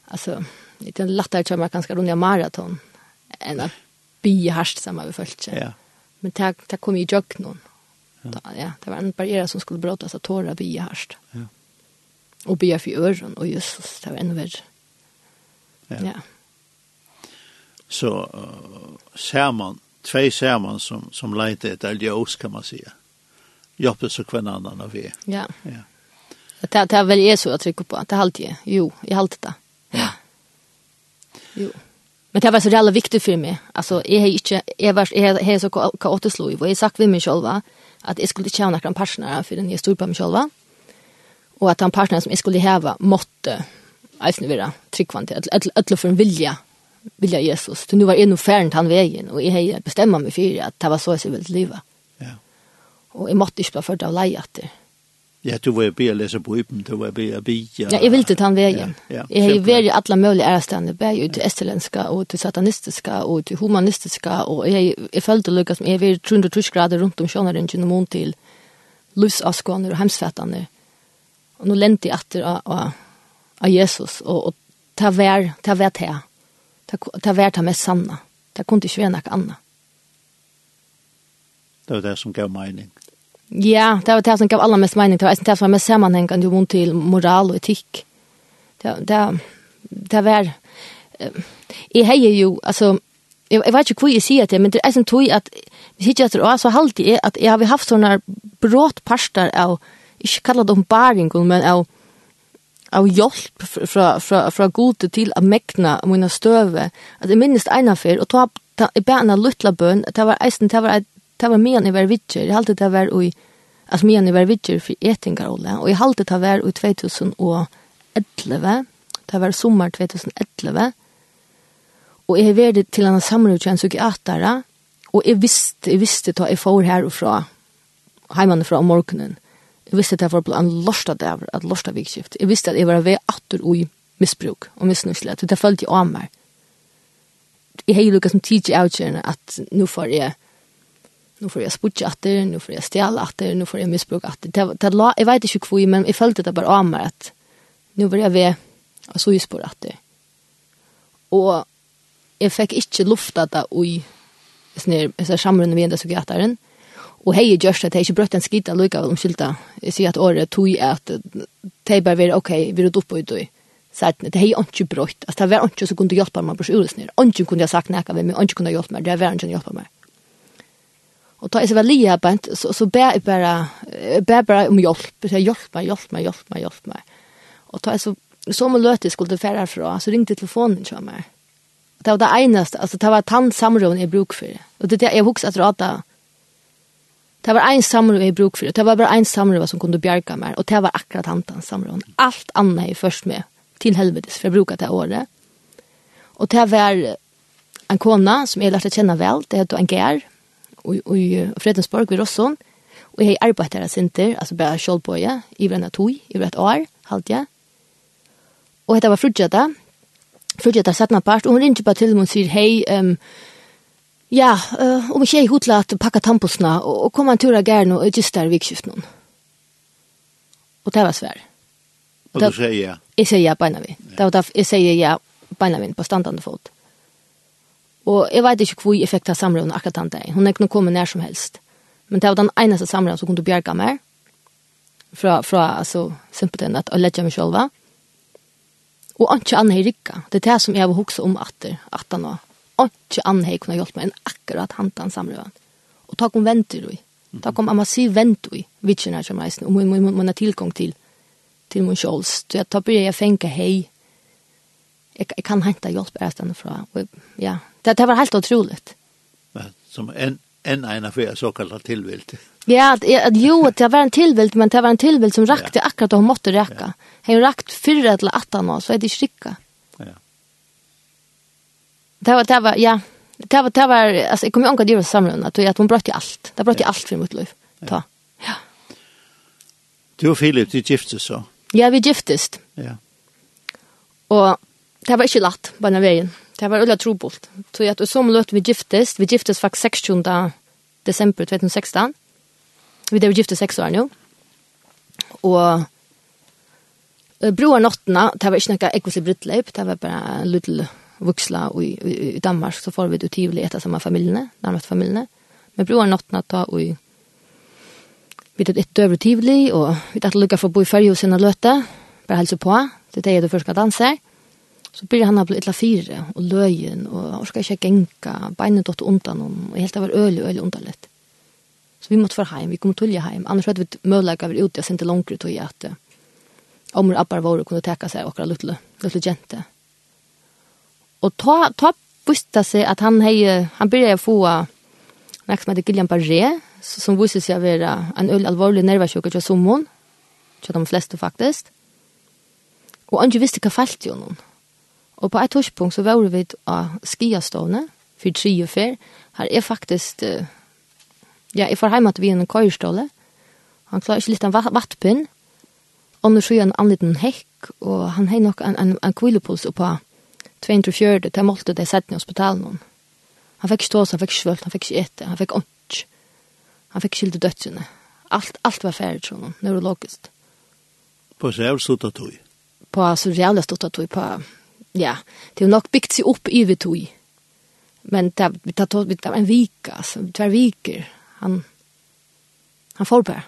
altså, det er lettere til meg ganske rundt maraton enn at bya herst sammen vi følte. Ja. Men det, det kom i jøk noen. Ja. ja, det var en barriere som skulle bråtas av tåra bya herst. Ja. Og bya for øren, og Jesus, det var enda verre. Ja. ja. Så uh, ser man två samman som, som leite ett ljøs, kan man säga. Jobbet och kvann annan av vi. Ja. ja. Det, det är väl Jesu jag trycker på. Det er alltid. Jo, i allt det. Ja. Jo. Men det var så jävla viktigt för mig. Alltså, jag har inte, jag var, jag har så kaotiskt liv. Och jag har sagt vid mig själva att jag skulle inte ha några partner för den jag stod på mig själva. Och att han partner som jag skulle häva måtte, jag vet inte, tryggvande, eller för en vilja vilja Jesus. Så nu var jag nog färdigt han vägen och jag hade bestämma mig för att det var så jag ville leva. Ja. Och jag måtte inte bli förd av lejater. Ja, du var ju be läsa Bibeln, du var be att be. Ja, jag ville ta den vägen. Ja, ja. Jeg har ju varit alla möjliga ärastande, bär ju till estelenska, och till satanistiska och till humanistiska och jag, jag följde lycka som jag var 330 grader runt om tjänaren genom mån til livsaskåner och hemsfettene. Och nå lente jag etter av Jesus och, og ta vær, ta vär till Det var det mest sanna. Det kunne ikke være noe annet. Det var det som gav mening. Ja, det var det som gav alla mest mening. Det var det som var mest sammenhengende mot til moral og etikk. Det, det, det var... Jeg heier jo, altså... Jeg, jeg vet ikke hvor jeg sier det, men det er sånn tog at hvis ikke etter å, så halte jeg at jeg har haft sånne brått parster av, ikke kallet om baringen, men av av hjelp fra, fra, fra gode til å mekne mine støve. At jeg minnes en av fyr, og ta, ta, jeg ber en luttla bøn, det var eisen, det var, det var mye jeg var vidtjer, jeg halte det var i, altså mye jeg var vidtjer for etingar, Ole, og jeg halte det var i 2011, det var sommer 2011, og jeg var det til en samrutjen psykiatere, og jeg visste, jeg visste da jeg får herfra, hjemmefra om morgenen, Jeg visste at jeg var på en lorsta der, at lorsta vikskift. Jeg visste at jeg var ved atter og i misbruk og misnusle, det følte jeg av meg. Jeg har jo lukket som tidlig avgjørende at nå får jeg nu får jag sputja atter, nu får jag stjäla atter, nu får jag missbruka atter. Det, det la, jag vet inte hur men jag följde det bara av mig att nu var jag ved och så just på atter. Och jag fick inte lufta det i sån samrunde vid enda sugattaren. Og hei er gjørst at hei ikke brøtt en skita lukka om skylda. Jeg sier at året tog er at hei bare var ok, vi er oppe ut og sætne. Det hei ikke brøtt. Altså det var ikke så kunne hjelpe meg på sjulesnir. Ikke kunne jeg sagt nekka ved meg, ikke kunne hjelpe meg. Det var ikke hjelpe meg. Og da jeg så var lia bant, så, så ber jeg bare, ber bare om hjelp. Jeg hjelp meg, hjelp meg, hjelp meg, hjelp meg. Og da jeg så, så en løte skulle det fære herfra, så ringte telefonen til meg. Det var det eneste, altså det var tann samrån jeg bruk for. Og det er det jeg husker at det Det var en samråd jeg bruk for. Det var bare en samråd som kunne bjerke meg, og det var akkurat han den samråden. Alt annet jeg først med til helvedes, for jeg brukar det året. Og det var en kona som jeg lærte kjenne vel, det heter Anger, og i Fredensborg ved Rosson, og jeg arbeidet her sinter, altså bare kjølbøye, i hverandre tog, i hverandre år, halte jeg. Og dette var frutjata, frutjata satt part, og hun ringte bare til og hun sier, hei, um, Ja, uh, om ikke jeg hodla at pakka tampusna, og, og kom han tura gærne og just der vikskift noen. Og det var svær. Og du sier ja? Jeg sier ja, beina vi. Ja. Det var derfor jeg sier ja, beina vi, på standande fot. Og jeg vet ikke hvor jeg fikk ta samrøvn akkurat han dag. Hun er ikke noe kommet nær som helst. Men det var den eneste samrøvn som kunne bjerga meg. Fra, fra altså, simpelthen at jeg lette meg selv. Og ikke annet i rikka. Det er det som jeg har hokset om atter, atter nå ikke annet jeg kunne hjulpet meg enn akkurat hantan samrøven. Og takk om venter du. Takk om amasi venter du. Vitsjen er som reisen, og man har tilgang til, til min kjøls. Så jeg tar bryr jeg fengt hei. Jeg, jeg kan hente hjelp jeg stedet fra. Og, ja, det, det var helt utrolig. Som en, en ena för så såkalt tilvilt. Ja, att jo det var en tilvilt, men det var en tilvilt som rakte akkurat da och måste räcka. Hun rakt fyrre eller åtta år, så er det ikke rikket det var, det var, ja, det var, det var, alltså jag kommer ihåg att göra samlande, att, att hon bröt ju allt. Det bröt ju allt för mitt liv. Ta. Ja. Du och Filip, du giftes så? Ja, vi giftes. Ja. Och det var inte lätt på den vägen. Det var ulla trobult. Så jag att som löt vi giftes, vi giftes faktiskt 16 december 2016. Vi det var 6 sex år nu. Och Broar nottena, det var ikke noe ekvise brittleip, det var bare en liten vuxla i, i, i Danmark så får vi det utivlig äta samma familjerna, närmast familjerna. Men broren nåttna ta i vi det ett över tivlig och vi att lucka för bo i färghusen och löta bara hälsa på. Det det är det första danser så blir han att bli ett fyra och löjen och orska inte gänka benen dott undan om och helt var öl öl underligt så vi måste för hem vi kommer tulla hem. Annars hade vi möjlighet att ut jag sen inte långt ut och att om abbar appar var och kunde täcka sig och lilla lilla gente Og ta, ta busta seg at han hei, han byrja å få nek som heter Gillian Barré, som viser seg å være en øl alvorlig nervasjoker til sommeren, til de fleste faktisk. Og han ikke visste hva falt jo noen. Og på et torspunkt så var vi av skiastående, for tre og fer, Her er faktisk, ja, jeg får hjemme at vi er en køyrståle. Han klarer ikke litt av vattpinn. Og nå skjer han en liten hekk, og han har nok en, en, en kvilepuls oppå 240, det målte det sett i hospitalen hon. Han fikk stås, han fikk svølt, han fikk ikke ete, han fikk ånds. Han fikk skylde dødsene. Alt, alt var ferdig, tror hon, neurologisk. På sjævl stått av tog? På surreale stått av tog, på, ja, det er nok bygd seg opp i vi tog. Men det, det, det, det var en vika, altså, tver viker. Han, han får på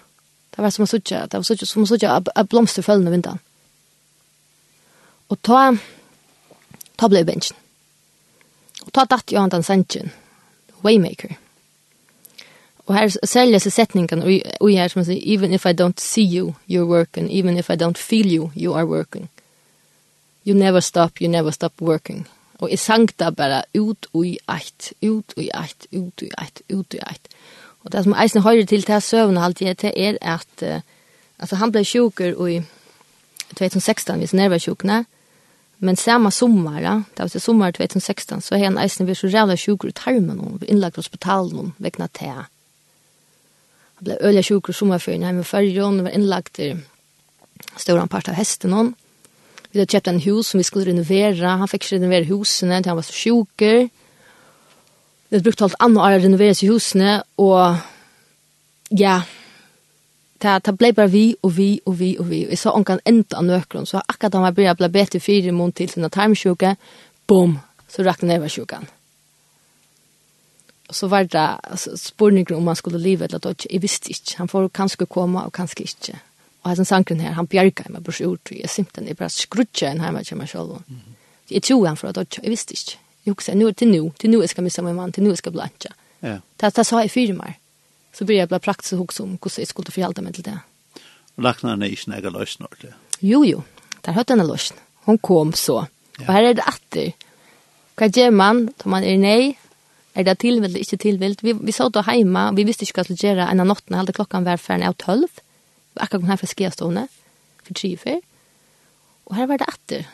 Det var som å sitte, det var som å sitte av blomsterfølgende vinteren. Og ta, Ta blei bensjen. Og ta datt jo han den sentjen. Waymaker. Og her selger seg setningen, og her som sier, even if I don't see you, you're working. Even if I don't feel you, you are working. You never stop, you never stop working. Og jeg sang da bare ut og i eit, ut og i eit, ut og i eit, ut og i eit. Og det som eisen høyre til til søvn alltid alt er at, uh, altså han ble sjuker i 2016, hvis han og Men samma sommar, ja, det var sommar 2016, så har han eisen vært så rævla sjukur i tarmen og innlagt hospitalen og vekna til. Han ble øyla sjukur i sommerferien hjemme i fyrjon og var innlagt i stora part av hesten hon. Vi hadde kjøpt en hus som vi skulle renovera. Han fikk ikke renovera husene til han var så sjukur. Vi hadde brukt alt annet å renovera seg husene, og ja, ta ta blev bara vi och vi och vi och vi. Och så hon kan inte an nökron så akkurat han var börja bli bättre fyra mån till sina tarmsjuka. Bom, så räknar ner var sjukan. Och så var det spårningar om man skulle leva eller att jag visste inte. Han får kanske komma och kanske inte. Och hans sanken här, han bjärkar mig på ut. Jag simpelthen är bara skrutcha en hemma till mig själv. Jag tror han för att jag visste inte. Jag också, nu till nu, till nu ska jag missa min man, till nu ska jag blancha. Ja. Det sa jag fyra mig så blir jeg bare praktisk hos om hvordan jeg skulle förhålla meg til det. Og Och han är inte några lösning til? Jo, jo. Der hörde en lösning. Hun kom så. Ja. Og her er det atter. Hva gjør man? Tar man er nei? Er det tilvilt eller ikke tilvilt? Vi, vi satt då hemma, vi visste ikke hva til å gjøre en av natten, halde klokken var ferdig av tølv. Vi akkurat kom her fra skiastående, for tre før. Og her var det atter.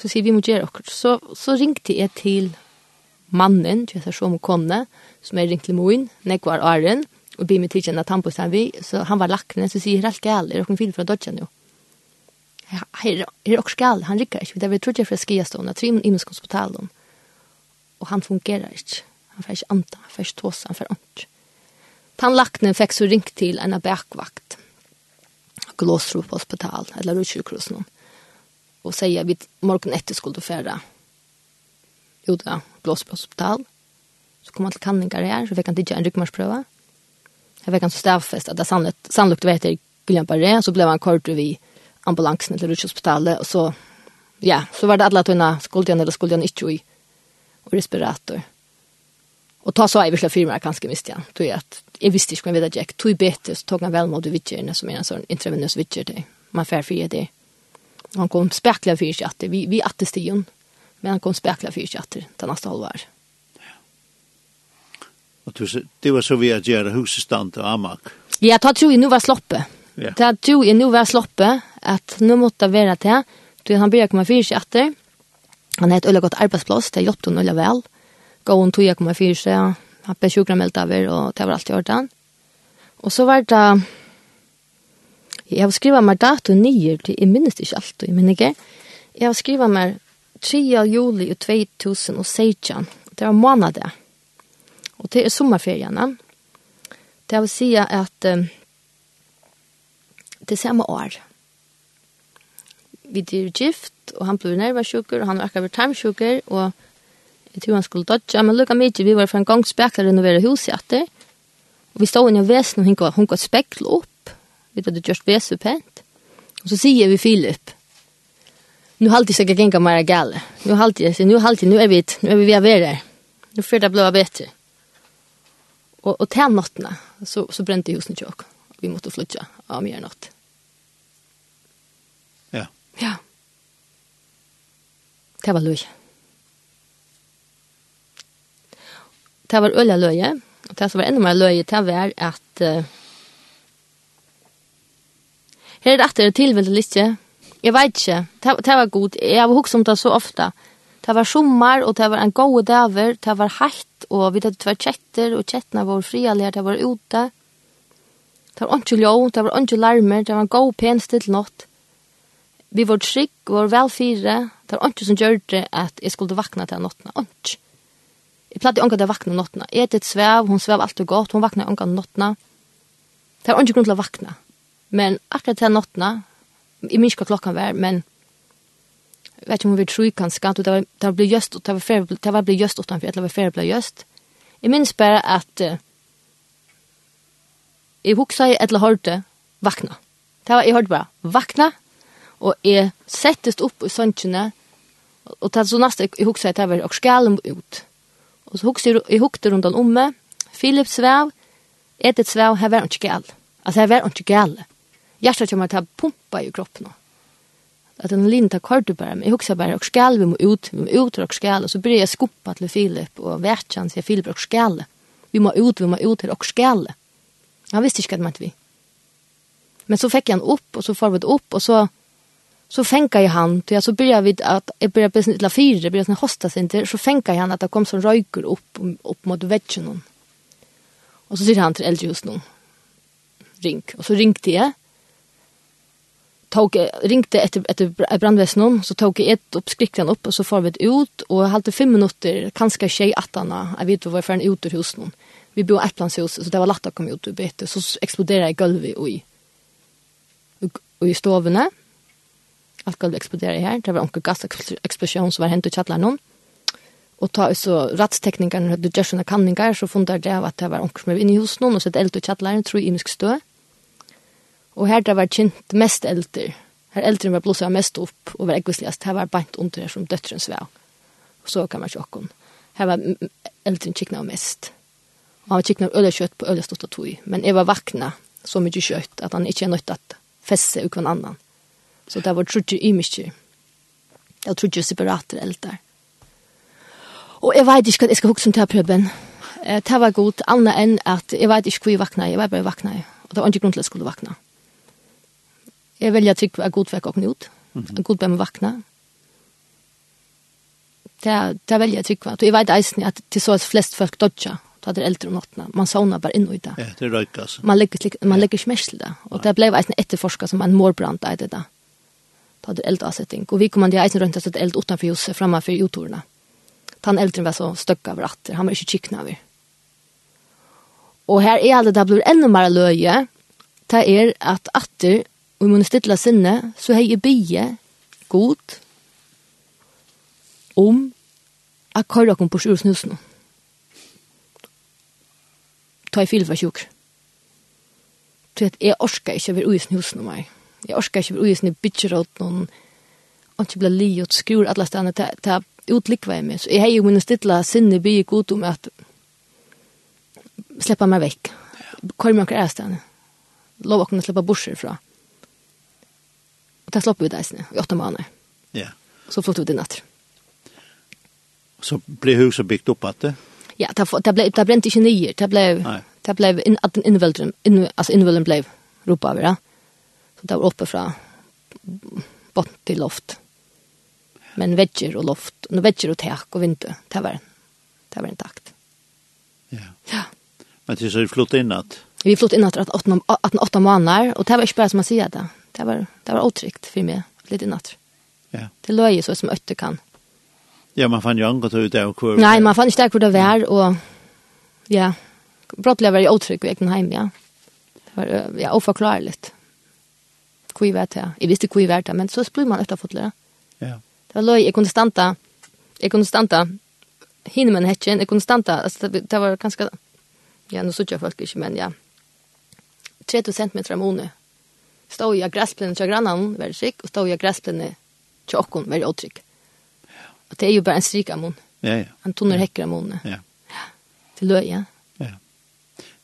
Så sier vi må gjøre akkurat. Så, så ringte jeg til mannen, til jeg som konne, som er ringt til moen, nekvar åren, og blir med tidsen at han på vi, så han var lakne, så sier helt gæl, er dere fyller fra dodgen jo. Her er dere gæl, han rikker ikke, det er vi trodde jeg fra skiastående, tre imenskonspotalene, og han fungerer ikke. Han får ikke anta, han får ikke tåse, han får ikke. Tannlaknen fikk så ringt til en bakvakt, Glåsro på hospital, eller utsjukrosen, og sier vi morgen etter skulle du fære jo av blåst hospital. Så kom han til kanningar her, så fikk han tidligere en ryggmarsprøve. Jeg fikk han så stavfest at det sannløkt, sannløkt vet jeg Guilherme Barré, så ble han kort vid ambulansen til Rutshospitalet, og så, ja, så var det alle tøyna skuldjan eller skuldjan ikke i, og respirator. Og ta så jeg virkelig firma kanskje miste jeg, tog jeg at jeg visste ikke om jeg vet at jeg tog bete, så tog han vel mot vidtjerne, som er en sånn intravenøs vidtjerne, man fær fire det. Han kom spekler fire seg vi, vi atte stigen, Men han kom spekla för chatter den nästa halvår. Och du det var så vi att göra husstand och amak. Ja, ta tror ju nu var sloppe. Ja. Ta tror ju nu var sloppe att nu måste vara det. Du han började komma för chatter. Han har ett öle gott arbetsplats, det hjälpte honom öle väl. Gå hon tog jag komma för sig. Han blev sjukramelt över och det var allt i ordan. Och så var det Jeg har skrivet meg dato nyer til, jeg minnes ikke alt, jeg minnes ikke. Jeg har skrivet meg 3. juli i 2016. Det var månader. Og det er sommerferiene. Det vil si at um, det er samme år. Vi er gift, og han ble nervasjuker, og han var akkurat tarmsjuker, og jeg tror han skulle dodge, men lukka mye, vi var for en gang spekler renovere huset etter, og vi stod inn i vesen, og hun går spekler opp, vi hadde gjort vesen pent, og så sier vi Filip, nu har alltid säkert gänga mer gal. Nu har alltid nu har alltid nu är vi nu är vi vi är där. Nu för det blåa bättre. Och och till natten så så brände husen i kök. Vi måste flytta av mer natt. Ja. Ja. Det var löj. Det var ölla löje. Och det som var ännu mer löje, det var att... Uh, här är det att det är tillvänt lite Jeg vet ikke. Det, det var god. Jeg har hukket om det så ofte. Det var sommer, og det var en god daver. Det var hatt, og vi hadde tvær kjetter, og kjettene var frialige. Det var ute. Det var ikke ljå, det var ikke larmer. Det var en god, pen, still natt. Vi var trygg, vi var vel fire. Det var ikke som gjør det at jeg skulle vakna til nattene. Ikke. Jeg pleide ikke å vakna nattene. Jeg et svev, hun svev alltid godt. Hun vakna ikke nattene. Det var ikke grunn til å vakna. Men akkurat til nattene, jag minns hva klockan var, men jeg vet ikke om vi tror kanske, det var, det blev just, det var färre, det var blev just utanför, det var färre blev just. Jeg minns bare at uh, jeg jag huxade eller hørte vakna. Det var, jeg hørte bare vakna, og jeg settest opp i sønkjene, og det er så nesten jeg husker at det var og skalen ut. Og så husker jeg, jeg hukte rundt om meg, Philip svev, Edith svev, her var han ikke gal. Altså, her var han ikke gal hjärtat kommer att pumpa i kroppen. Att den linda kortet bara, men jag huxar bara och skall vi må ut, vi må ut och skall och så blir jag skoppa till Filip och värtchan så jag Filip och skall. Vi må ut, vi må ut och skall. Han visste inte att man vi. Men så fick jag han upp och så får vi upp och så så fänkar jag han till så börjar vi att jag börjar bli lilla fyra börjar sen hosta sig inte så fänkar jag han att det kom som röker upp upp mot väggen och så sitter han till äldre just nu ring och så ringte jag tog ringte etter etter brandväsendet så tog jag ett upp skrikten upp och så får vi ut och hade 5 minuter kanske tjej attarna jag vet vad för en ut ur husen vi bor ett planshus så det var lätt att komma ut ur bete så exploderade i golvet och i och i stovarna allt golvet exploderade här det var en gasexplosion som var hänt i källaren och ta så rättsteknikerna hade gjort såna kanningar så fundar det att det var onkel som var inne i husen och så ett eld i källaren tror i misk stö Og her det var kjent mest eldre. Her eldre var blåset mest opp og var eggvisligast. Her var bant under her som døttrens vei. Og så kan man sjokken. Her var eldre kikna mest. Og han var kikna øle kjøtt på øle stått tog. Men jeg var vakna så mye kjøtt at han ikke er nødt til at fesse ut hver annan. Så det var trodde i mye. Jeg trutje separater eldre. Og jeg vet ikke hva jeg skal huske om til prøven. Det var godt, annet enn at jeg vet ikke hvor jeg vakna. Jeg var bare vakna. Og det var ikke grunn til at jeg skulle vakna. Jeg velger trygg at god vekk åkne ut. At god bør vakna. Det, det velger jeg trygg. Og jeg vet eisen at til så at flest folk dodja, da er det eldre om nattene. Man saunar bare inn i det. Ja, det er røyk, altså. Man legger, man legger ikke mest til det. Og det ble eisen etterforsket som en morbrand av det da. Da er det eldre avsetting. Og vi kom til eisen rundt at det eld utenfor huset, fremme for jordtorene. Han eldre var så støkk av ratter. Han var ikke kikkna over. Og her er det da blir enda mer løye, det er at atter og i mun stilla sinne, så hei jeg bygge god om at kvar kom på sjur snusen. Ta i fil var sjuk. Så at jeg orska ikke over ui snusen meg. Jeg orska ikke over ui snusen i bitjeråd noen og ikke ble li og skrur alle stedene til utlikva i meg. Så jeg hei jo munne stilla sinne bygge god om at släppa meg vekk. Kvar meg akkur er stedene. Lov akkur slippe borser fra. Ja Og det slapp vi deisene i åtte måneder. Ja. Så flott vi det natt. Så ble huset bygd opp at det? Ja, det, det, ble, det brente ikke nye. Det ble, Nei. det ble in, at den innvelden, in, altså innvelden ble ropa over Ja. Så det var oppe fra botten til loft. Men vegger og loft, no, vegger og tak og vindu, det var, det var intakt. Ja. Ja. Men til så er vi flott inn at? Vi flott inn at 18 måneder, og det var ikke bare som man sier det det var, det var otryggt för mig, lite natt. Ja. Det låg ju så som ötte kan. Ja, man fann ju angått ut där och kvar. Nej, man fann inte där det var och... Ja, brottliga var ju otryggt i egen hem, ja. Det var ja, oförklarligt. Hur vet jag. Jag visste hur vet men så blev man efter lära. Ja. Det var låg, jag kunde stanta... Jag kunde stanta... Hinner man häcken, jag kunde stanta... Alltså, det, det var ganska... Ja, nu såg jag folk inte, men ja... 30 centimeter om stod jag gräsplanen till grannen väldigt skick och stod jag gräsplanen till åkon väldigt otrygg. Och det är ju bara en stryk mun. Ja, ja. Han tonar häckar amon. Ja. ja. Till löja. Ja.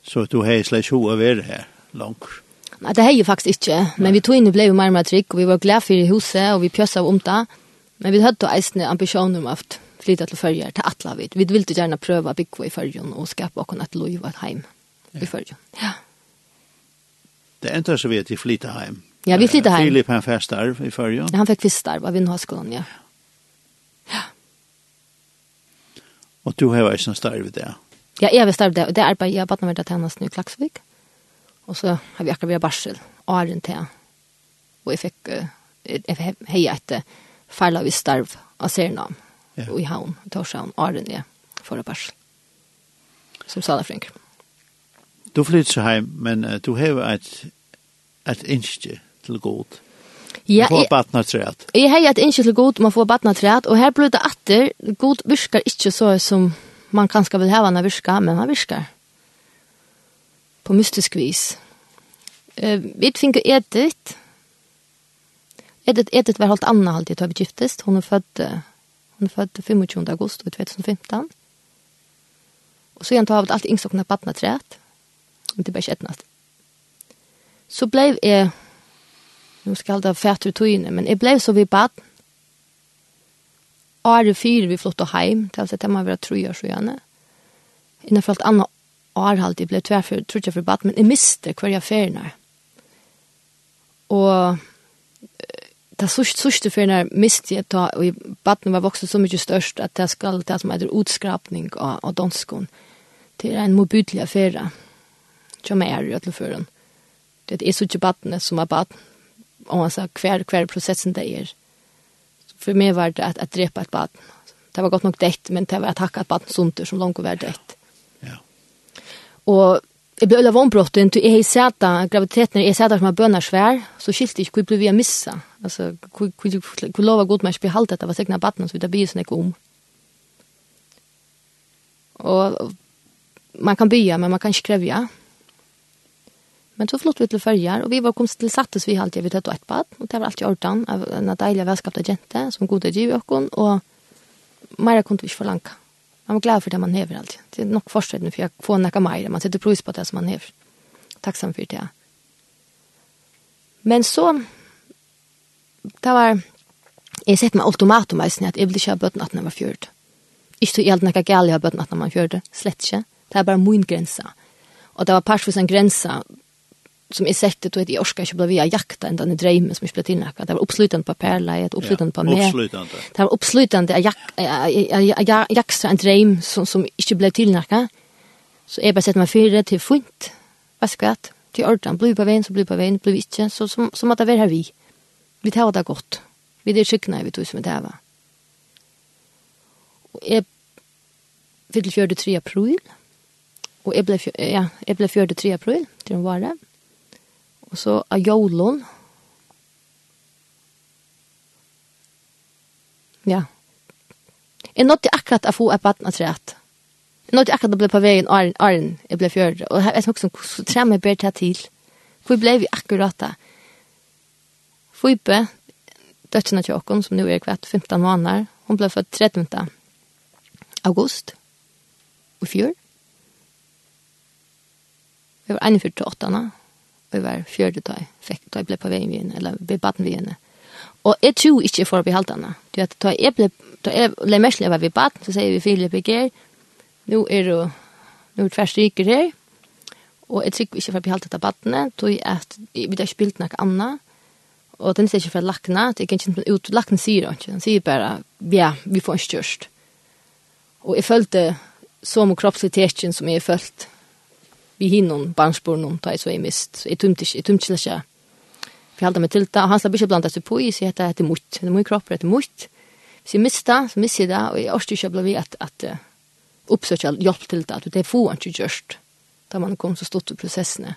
Så du har slash hoa värre här långt. Nej, det har ju faktiskt inte. Men vi tog in och blev mer trygg och vi var glada för i huset och vi pjössade om det. Men vi hade då eisne ambitioner om att flytta till Färjar, till Atlavit. Vi ville gärna pröva att bygga i Färjan och skapa och kunna ett lov och ett hem i Färjan. Ja. ja. Det enda så vet jag flytta heim. Ja, vi flytta hem. Filip han fästar i förra. Han fick fistar av Vinnhögskolan, ja. Ja. Och du har varit som starv där. Ja, jag har starv där. Det arbetar jag bara med att hennes nu i Klaxvik. Och så har vi akkurat varit barsel. Åren till. Och jag fick jag heja ett fall vi starv av Sernam. Ja. Och i havn, Torshavn, Åren, ja. Förra barsel. Som sa Fränker. Ja du flytter hjem, men uh, du har et, et innskje til godt. Ja, man får batna træt. Jeg har et innskje til godt, man får batna træt, og her blir det atter, godt virker ikke så som man kanskje vil hava når virker, men han virker. På mystisk vis. Uh, vi finner Edith, Edith, Edith var halvt anna til å tar giftest. Hon er født, hon er født 25. august 2015. Og så igjen tar vi alt yngst og træt men det var ikke etnast. Så blev jeg, nå skal det fært ut togene, men jeg blev så vi bad, Are fire vi flott heim, det var sett hemma vi var troja sjøene. Innenfor alt annet år halvt, jeg ble tverfør, tror jeg for bad, men jeg miste hver jeg feriene. Og det sørste, sørste for miste jeg ta, og baden var vokset så mye størst, at det skal det som heter utskrapning av, av danskene. Det er en mobidlig affære som er i alle føren. Det er så ikke badene som er bad, om han sa kvar, kvar processen det är. För mig var det att, att drepa ett bad. Det var gott nog dekt, men det var att hacka ett bad sunter som långt var dekt. Ja. Og jeg ble øyla vannbrotten, til jeg seta, graviteten er seta som er bønner svær, så skilte jeg hvor ble vi a missa. Altså, hvor, hvor, hvor lova god man ikke behalte at det var segna badene, så vi da blir sånn ikke om. Og man kan bya, men man kan ikke krevja. Men så flott vi til fyrjar, og vi var komst til sattes vi alltid, vi tatt og ett bad, og det var alltid ordan av en deilig velskapta jente, som god er giv okkon, og mer kunne vi ikke forlanka. Man var glad for det man hever alltid. Det er nok forskjellen for jeg får nekka mer, man setter pris på det som man hever. Takksam for det. Men så, det var, jeg sett meg ultimatum eisen, at jeg ville ikke ha bøtten at når jeg var fjørt. Ikke så gjeldt nekka gale ha bøtten at når man fjørt, slett ikke. Det er bare min grensa. Og det var parsvis en grensa som är det, att jag orskar inte bli via jakta ända den drejmen som jag spelade in Det var uppslutande på perlejet, uppslutande på mer. Det var uppslutande att jag jaxa en drejm som, som inte blev tillnacka. Så är bara sett mig fyra till fint. Vad ska jag? Till ordan. Blir på vägen så blir på vägen, blir vi inte. Så som, som att det var här vi. Vi tar det gott. Vi det skygna vi tog som det var. Och jag fyllde 43 april. Och jag blev, ja, jag blev 43 april till en vara. Mm Og så av jolon. Ja. Jeg nådde akkurat å få et baden av treet. Jeg nådde akkurat å bli på veien åren, åren jeg ble fjørre. Og jeg tenkte som, så tre meg bedre til. til. Hvor ble vi akkurat da? Fype, døttene til åkken, som nå er kvart 15 måneder, hun ble født 13. august Og fjør. Vi var 41 til 8 vi var fjörde då fick då blev på vägen igen eller vi baden vi henne. Och jag tror inte för behaltarna. Det att ta jag blev då jag lä mest lever vi baden så säger vi Filip Beger. Nu är det nu tvärs ryker här. Och jag tycker inte för behaltet av badene, då är att vi har spilt något annat. Och den ser inte för lackna, det kan inte ut lackna syra, den säger bara ja, vi får en störst. Och jag följde som kroppslig tecken som jag följt vi hinnon barnsbornon ta i så i mist. Så Jeg tømte ikke, jeg tømte ikke Vi meg til det, og han slapp ikke blanda seg på i, så jeg hette mot, det er mye kropp, det er mutt. Så jeg mista, så mister jeg det, og jeg orste ikke å vi at, at uh, oppsøkja hjelp til det, at det får han ikke gjørst, da man kom så stort i prosessene.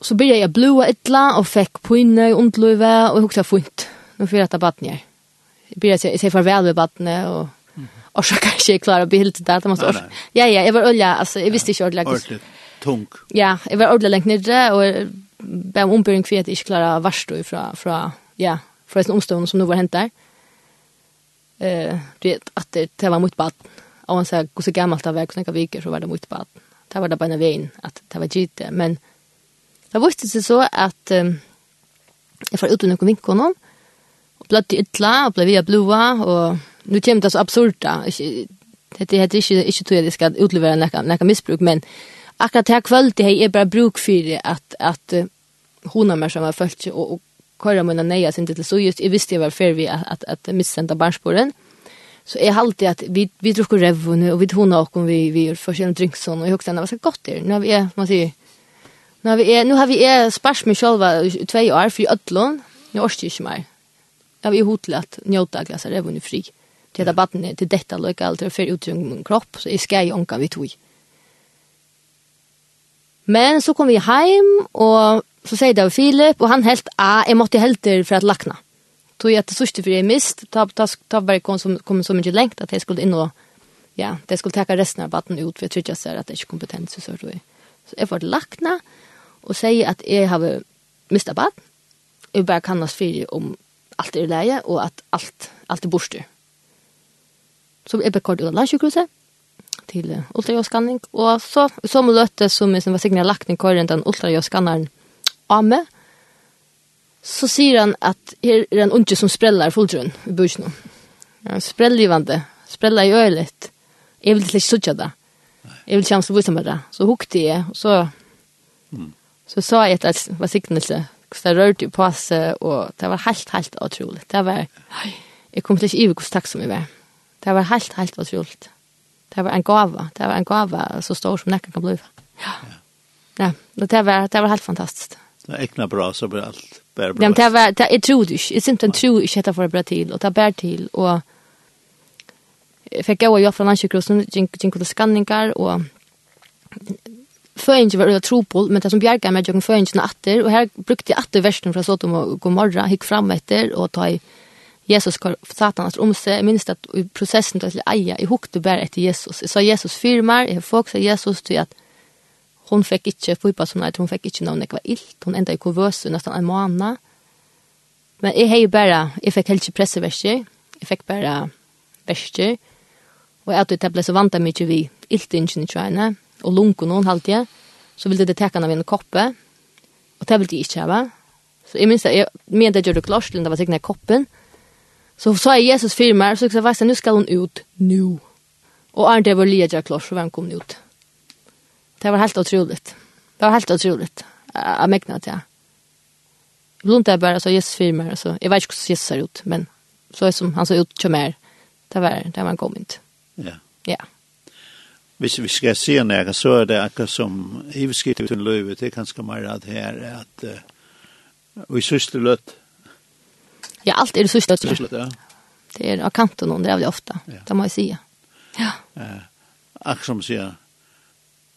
Så byrja jeg blua etla, og fikk pynne i undløyve, og jeg hukta fint. nå fyrir at det badnjer. Jeg byrja, jeg sier farvel ved badne, og och så kanske jag klarar bild där det måste ja ja jag var olja alltså jag visste inte ordentligt tung. Ja jag var ordentligt längt ner och om ombering för att jag inte klarar varst då ifrån från ja för en omstånd som nu var hänt där eh det att det var mot bad och han sa hur så gammalt det var knäcka viker så var det mot bad det var det en vägen att det var gitt men det visste sig så att um, jag får ut en någon och honom och blötte ytla och blev via blåa och nu kommer det så absurda. Det heter ikke, ikke tror jag det ska utlevera noe några missbruk, men akkurat det här kvället har jag bara bruk för det att, att hon har mig som har følt sig och, och köra mina neja sin til så just jeg visste jeg var för vi att, att, att missända. Så jeg halte at att vi, vi drog och rev nu och vi tog och vi, vi gör första drinkson och jag också vad ska gott det Nu har vi, är, man sier, nu har vi, är, nu har vi är spars med själva två år för ödlån. Nu orkar jag inte mer. Jag har ju hotlat att av glasar rev nu fri. Mm til det baden til dette løyke alt til å føre ut i min kropp, så jeg skal jo ånka vi tog. Men så kom vi heim, og så sier det av Filip, og han helt, ah, jeg måtte helter for at lakna. Tog jeg til sørste for jeg mist, ta, ta, ta bare kom, som, kom så mye lengt at jeg skulle inn og, ja, det skulle teka resten av baden ut, for jeg trodde jeg ser at det er ikke kompetent, så sørte jeg. Så jeg får lakna, og sier at jeg har mistet baden, og jeg bare kan oss fire om alt er leie, og at alt, alt er borstyr så ble kort ut av landsjukhuset til ultrajøskanning. Og så, så må løte som jeg var sikkert lagt ned køren den ultrajøskanneren av meg, så sier han at her er en unge som spreller fulltrun i bursjonen. Ja, sprellivande, spreller i øyelet. Jeg vil ikke sutja det. Jeg vil kjemse vise meg det. Så hukte jeg, og så, mm. så sa jeg at det var siktelse. hvordan det rørte på seg, og det var helt, helt utrolig. Det var, jeg kom til ikke i hvordan takk som jeg var. Det var helt, helt utroligt. Det var en gava. Det var en gava så stor som nekken kan bli. Ja. Ja, ja det, var, det var helt fantastiskt. Det var ekna bra så blir allt bär bra. Ja, det var, det, jag trodde inte. Jag synte en tro inte att det var bra till. Och det bär till. Och jag fick gå och jobb från landsjukrossen. Jag gick ut skanningar. Och Föringen var ulla tropol, men det som bjerga med jag kom föringen atter, og her brukte jeg atter versen fra Sotom og Gomorra, gikk fram etter, og ta i Jesus kar satan att om sig minst att i processen att eja i hukte bär efter Jesus. Så Jesus firmar, jag folk säger Jesus till att hon fick inte fotboll som hon fick inte någon kvar illt. Hon ända i kuvös nästan en månad. Men jag har ju bara, jag fick helt inte pressverser. Jag fick bara verser. Og jeg tog tablet så vant jeg mye vi iltingen i tjøyene, og lunken noen halvtid, så ville det tekke av en koppe, og det ville de ikke hava. Så jeg minns det, jeg mente jeg gjør det klart, det var tekken koppen, og Så sa jeg Jesus för så och så sa jag, nu ska hon ut nu. Och Arne var lika klar så vem kom ut. Det var helt otroligt. Det var helt otroligt. Jag mäknade det. Jag blundade bara så Jesus för mig. Så jag vet inte hur Jesus ser ut, men så är som han såg ut som mer. Det var det var kom kommit. Ja. Ja. Hvis vi ska se när så er det akkurat som i beskrivet utan det er ganska mer att här är att uh, och i systerlött Ja, allt är det sista. sysla. ja. Det är av kanten och det är väl ofta. Ja. Det må jag säga. Ja. Eh, ach som säger,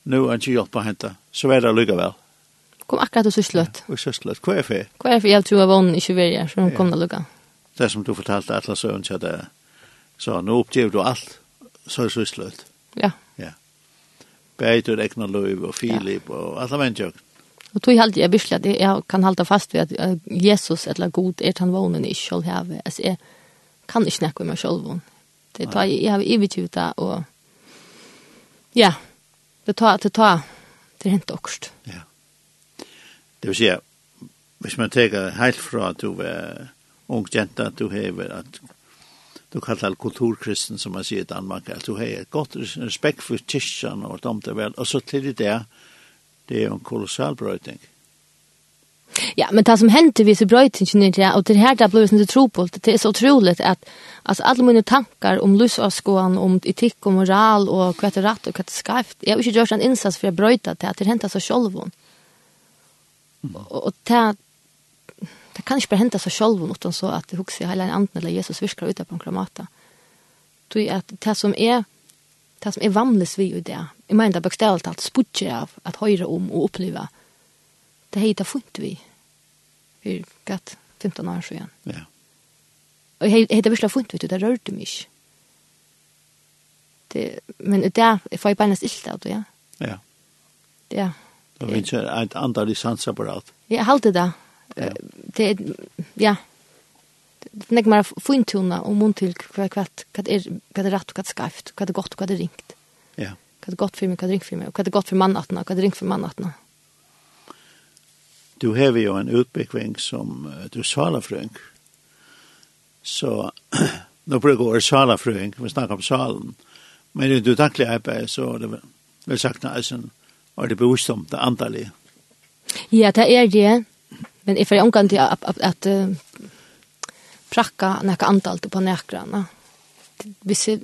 nu har inte hjälp på hända, så är det lycka väl. Kom akkurat och syslöt. Ja, och syslöt. Vad är det? Vad är för jag tror jag vann i Kiverier, så hon kom att lycka. Det som du fortalte alla søren, så det så nu uppgav du allt, så är syslöt. Ja. Ja. Bäger du egna löv och Filip ja. och alla människor. Og tog halte jeg virkelig at jeg kan halte fast ved at Jesus eller god er han vånen i selv her. Altså, jeg kan ikke snakke med meg selv. Det tar jeg, jeg har det og ja, det tar, det tar, det er hent okst. Ja. Det vil si, hvis man teker helt fra at du er ung jenta, at du hever, at du kallar kulturkristen, som man sier i Danmark, at du har et godt respekt for kyrkjan og dem og vel, og så til det det är en kolossal brøyting. Ja, men det som hände vid så bröjtningen är det, och det här där blir det inte tro på, det är så otroligt att alltså, alla mina tankar om lysavskåan, om etik och moral och vad det är rätt och vad det är skavt, jag har inte gjort en insats för att bröjta det, att det händer så själv. Och, och det, det kan inte bara hända så själv, utan så att det huxar hela en anden eller Jesus viskar ut på en kramata. Det är att det som är, det som är vanligt vid det, Jeg mener det bøkstavelt alt spudje av at høyre om og oppleve det heter funnet vi for gatt 15 år siden. Ja. Og jeg heter virkelig funnet vi, det rørte meg ikke. Det, men det er, jeg får bare nesten ilt av det, ja. Ja. Ja. Det finnes et andre sansapparat. Jeg halte det. Ja. Det er, ja. Det er ikke mer funtuna og munn til hva det er rett og hva er skarft, hva er godt og hva er ringt. Ja. Ja Hva er det godt for meg, hva er det ringt for meg? Hva er det godt for mannattene, hva er det ringt for mannattene? Du hever jo en utbyggving som du salafrøng. Så nå bruker jeg salafrøng, vi snakker om salen. Men i du daglig arbeid, så er det vel sagt neisen, og det bevisst om det antallet. Ja, det er det. Men jeg får omgang til at, at, at uh, prakka nekka antall på nekrarna. Hvis jeg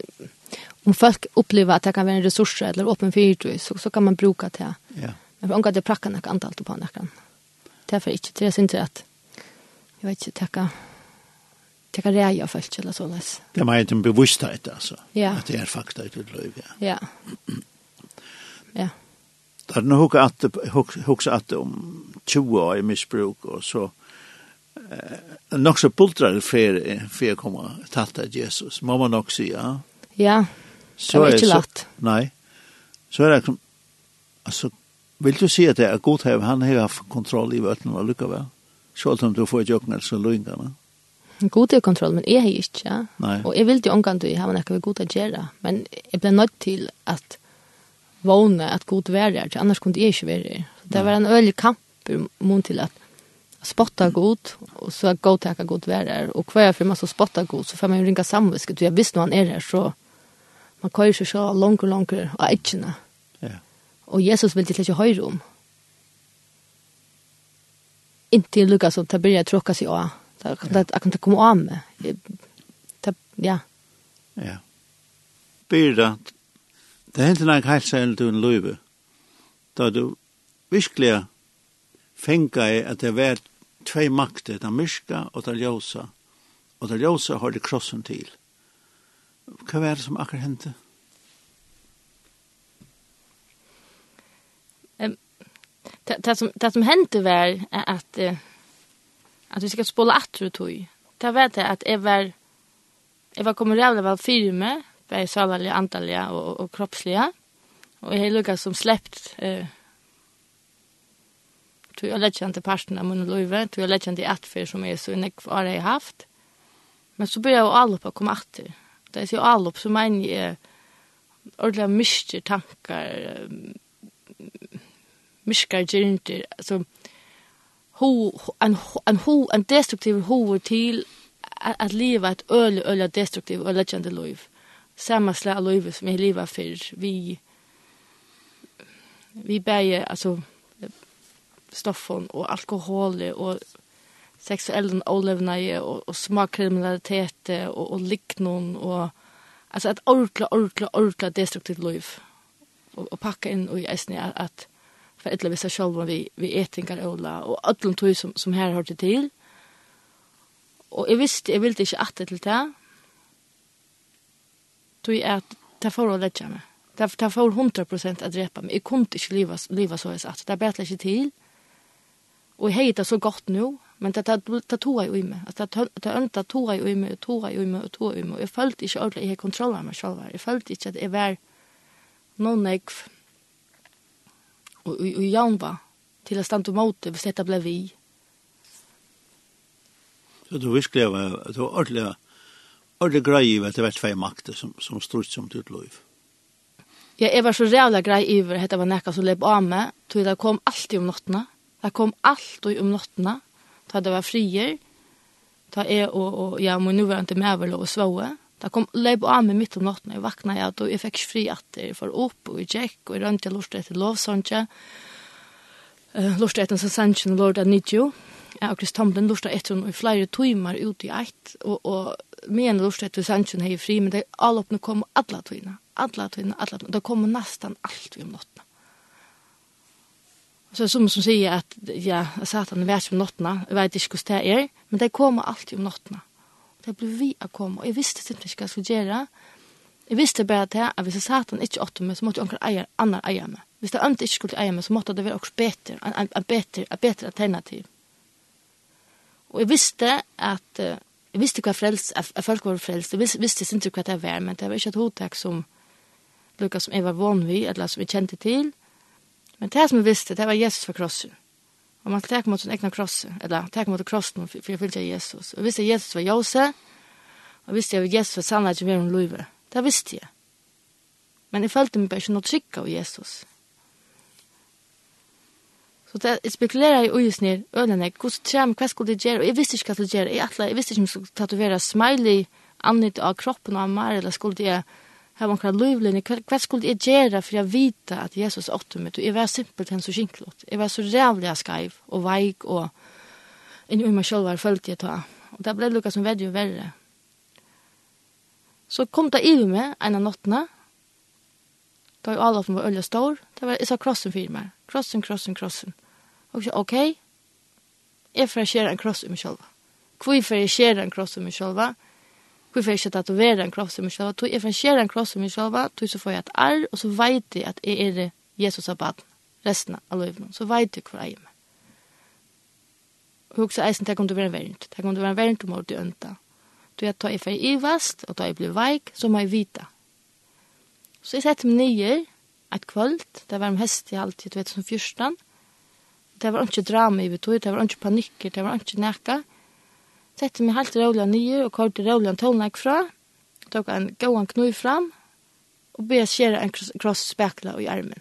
om folk upplever att det kan vara en resurs eller öppen för så, så kan man bruka det. Ja. Men för att det prackar något antal på något är för inte, det är synd att jag vet inte, tacka tacka rea av folk eller så. Det är mer en bevissthet alltså. Ja. Att det är fakta i ditt liv, ja. Ja. ja. Det är nog att hugga att om 20 år i missbruk och så eh, nog så bultrar för för komma tatta Jesus. Mamma nog säga. Ja. ja. Så det er ikke lagt. Nei. Så er det, altså, vil du si at det er god hev, han har haft kontroll i vøtten og lykka vel? Selv om du får jokken eller så løyngene. God er kontroll, men jeg har ikke, ja. Nei. Og jeg vil jo omgang du har noe god å gjøre, men jeg ble nødt til at vågne at god være her, annars kunne jeg ikke være her. Det var en øyelig kamp mot til at spotta god och så att god tacka god være her. Og hver för man så spotta god så får man ju ringa samviske du jag visste han är där så Man kører seg så langt og langt av etkene. Ja. Og Jesus vil til ikke høre om. Inntil Lukas, så da blir jeg tråkket seg av. Da kan jeg komme av med. Ja. Ja. Birda, det hendte nok helt selv til en løyve. Da du virkelig fengar jeg at det var tvei makter, den myrska og den ljósa. Og den ljósa har det krossen til. Hva var det som akkur hendte? Det, det, som, det som hendte var at at vi skal spola atru tog. Det var det at jeg var jeg var kommet rævlig vel fyre med bare salalige, antallige og, og kroppslige. Og jeg har lukket som sleppt eh, tog jeg lekkjent til parten av munnen løyve, tog jeg lekkjent til atfer som jeg så nekk for har haft. Men så begynte jeg å alle på å komme atter det. jeg sier avlopp, så mener jeg ordentligt mycket tankar, mye gerinter altså ho, en, en, ho, en destruktiv ho til at, at leva et øl, øl, destruktiv og leggjande liv. Samma slag av livet som jeg leva før. Vi, vi bæger, altså, stoffen og alkohol og sexuell olevna och, och smakkriminalitet och, och liknån och alltså ett orkla orkla orkla destruktivt liv och, och packa in i SNI att, att för ett vissa själva vi vi ätingar ola och allum tog som som här hörde till. Och jag visste jag ville inte att det till det. Tog jag att ta för att lägga mig. Det tar för 100% att drepa mig. Jag kunde inte leva, leva så att det bättre inte till. Och jag heter så gott nu Men det tar toa i uime. Altså, det ønta toa i uime, og toa i uime, og toa i uime. Og jeg følte ikke ordentlig, jeg har kontroll av meg selv. Jeg følte ikke at jeg var noen jeg og, og, og til å stande mot det, hvis dette ble vi. Så du virkelig var, det var ordentlig, ordentlig grei i at det var tvei makter som, som stort som ditt liv. Ja, jeg var så rævla grei i at hette var nekka som lep av meg, tog det kom alltid om nottene. Det kom alltid om nottena ta det var frier, ta jeg og, og ja, må nu min nuvarende medvel og svåe. Da kom leip av meg midt om natten, jeg vakna jeg, og jeg fikk fri at jeg for opp, og jeg tjekk, og jeg rønte jeg lort etter lovsåndje, uh, lort etter en sannsyn og lort etter nidjo, jeg og Krist Tomlin lort etter henne i flere timer ute i eit, og, og men lort etter sannsyn hei fri, men det er alle oppne kom alle tøyene, alle tøyene, alle tøyene. det kom nesten alt vi om natten. Og så er som som sier at ja, satan er vært om nottene, jeg vet ikke hvordan det er, men det kommer alltid om nottene. Det ble vi å komme, og jeg visste simpelthen ikke hva jeg skulle gjøre. Jeg visste bare til at hvis satan ikke åtte meg, så måtte jeg eier, annen eier meg. Hvis det andre ikke skulle eie meg, så måtte det være også bedre, en, en, en, bedre, en bedre alternativ. Og jeg visste at, jeg visste hva frelst, at, at folk var frelst, jeg visste, visste ikke hva det var, men det var ikke et hotek som, lukket som jeg var vanlig, eller som jeg kjente til, Men det som jeg visste, det var Jesus for krossen. Og man tek mot sin egna kross, eller tek mot krossen for jeg fyllte Jesus. Og visste Jesus var Jose, og visste jeg at Jesus var sannhet som er om livet. Det visste jeg. Men jeg følte meg bare ikke noe trygg av Jesus. Så det, jeg spekulerer i øyes ned, ølene, hvordan trem, hva skulle det gjøre, og jeg visste ikke hva det gjøre. Jeg, atle, jeg visste ikke om jeg skulle tatovere smiley, annet av kroppen av meg, eller skulle det gjøre har man kan lövlinje vad skulle jag göra för jag vita att Jesus åt mig det var simpelt hen så skinklot det var så jävla skaiv och veik och in i mig själv var följt jag ta och där blev Lukas som värre ju värre så kom det i mig av nottena. då var alla som var öliga stor det var så krossen för mig krossen krossen krossen och så okej okay. jag får köra en kross i mig själv Kvifer jag köra en kross i mig själva Hvor får jeg ikke tatovere en kross i meg selv, tog jeg franskjere en kross i meg selv, tog så får jeg et arr, og så vet jeg at jeg er Jesus av baden, resten av livet. så vet jeg hvor jeg er med. Og også eisen, det kommer til å være verdt. det kommer til å være verdt om å ordne ønta. Då jeg tar jeg fer i vast, og da jeg blir veik, så må jeg vite. Så jeg setter meg nye, et kvöld, det var en hest i alltid, du vet, som fyrstan. Det var ikke drama i vi tog, det var ikke panikker, det var ikke nekka. Sette meg helt rolig nye og kort rolig en tolnek fra. Tok en gåan knøy fram og be skjera en kross spekla i armen.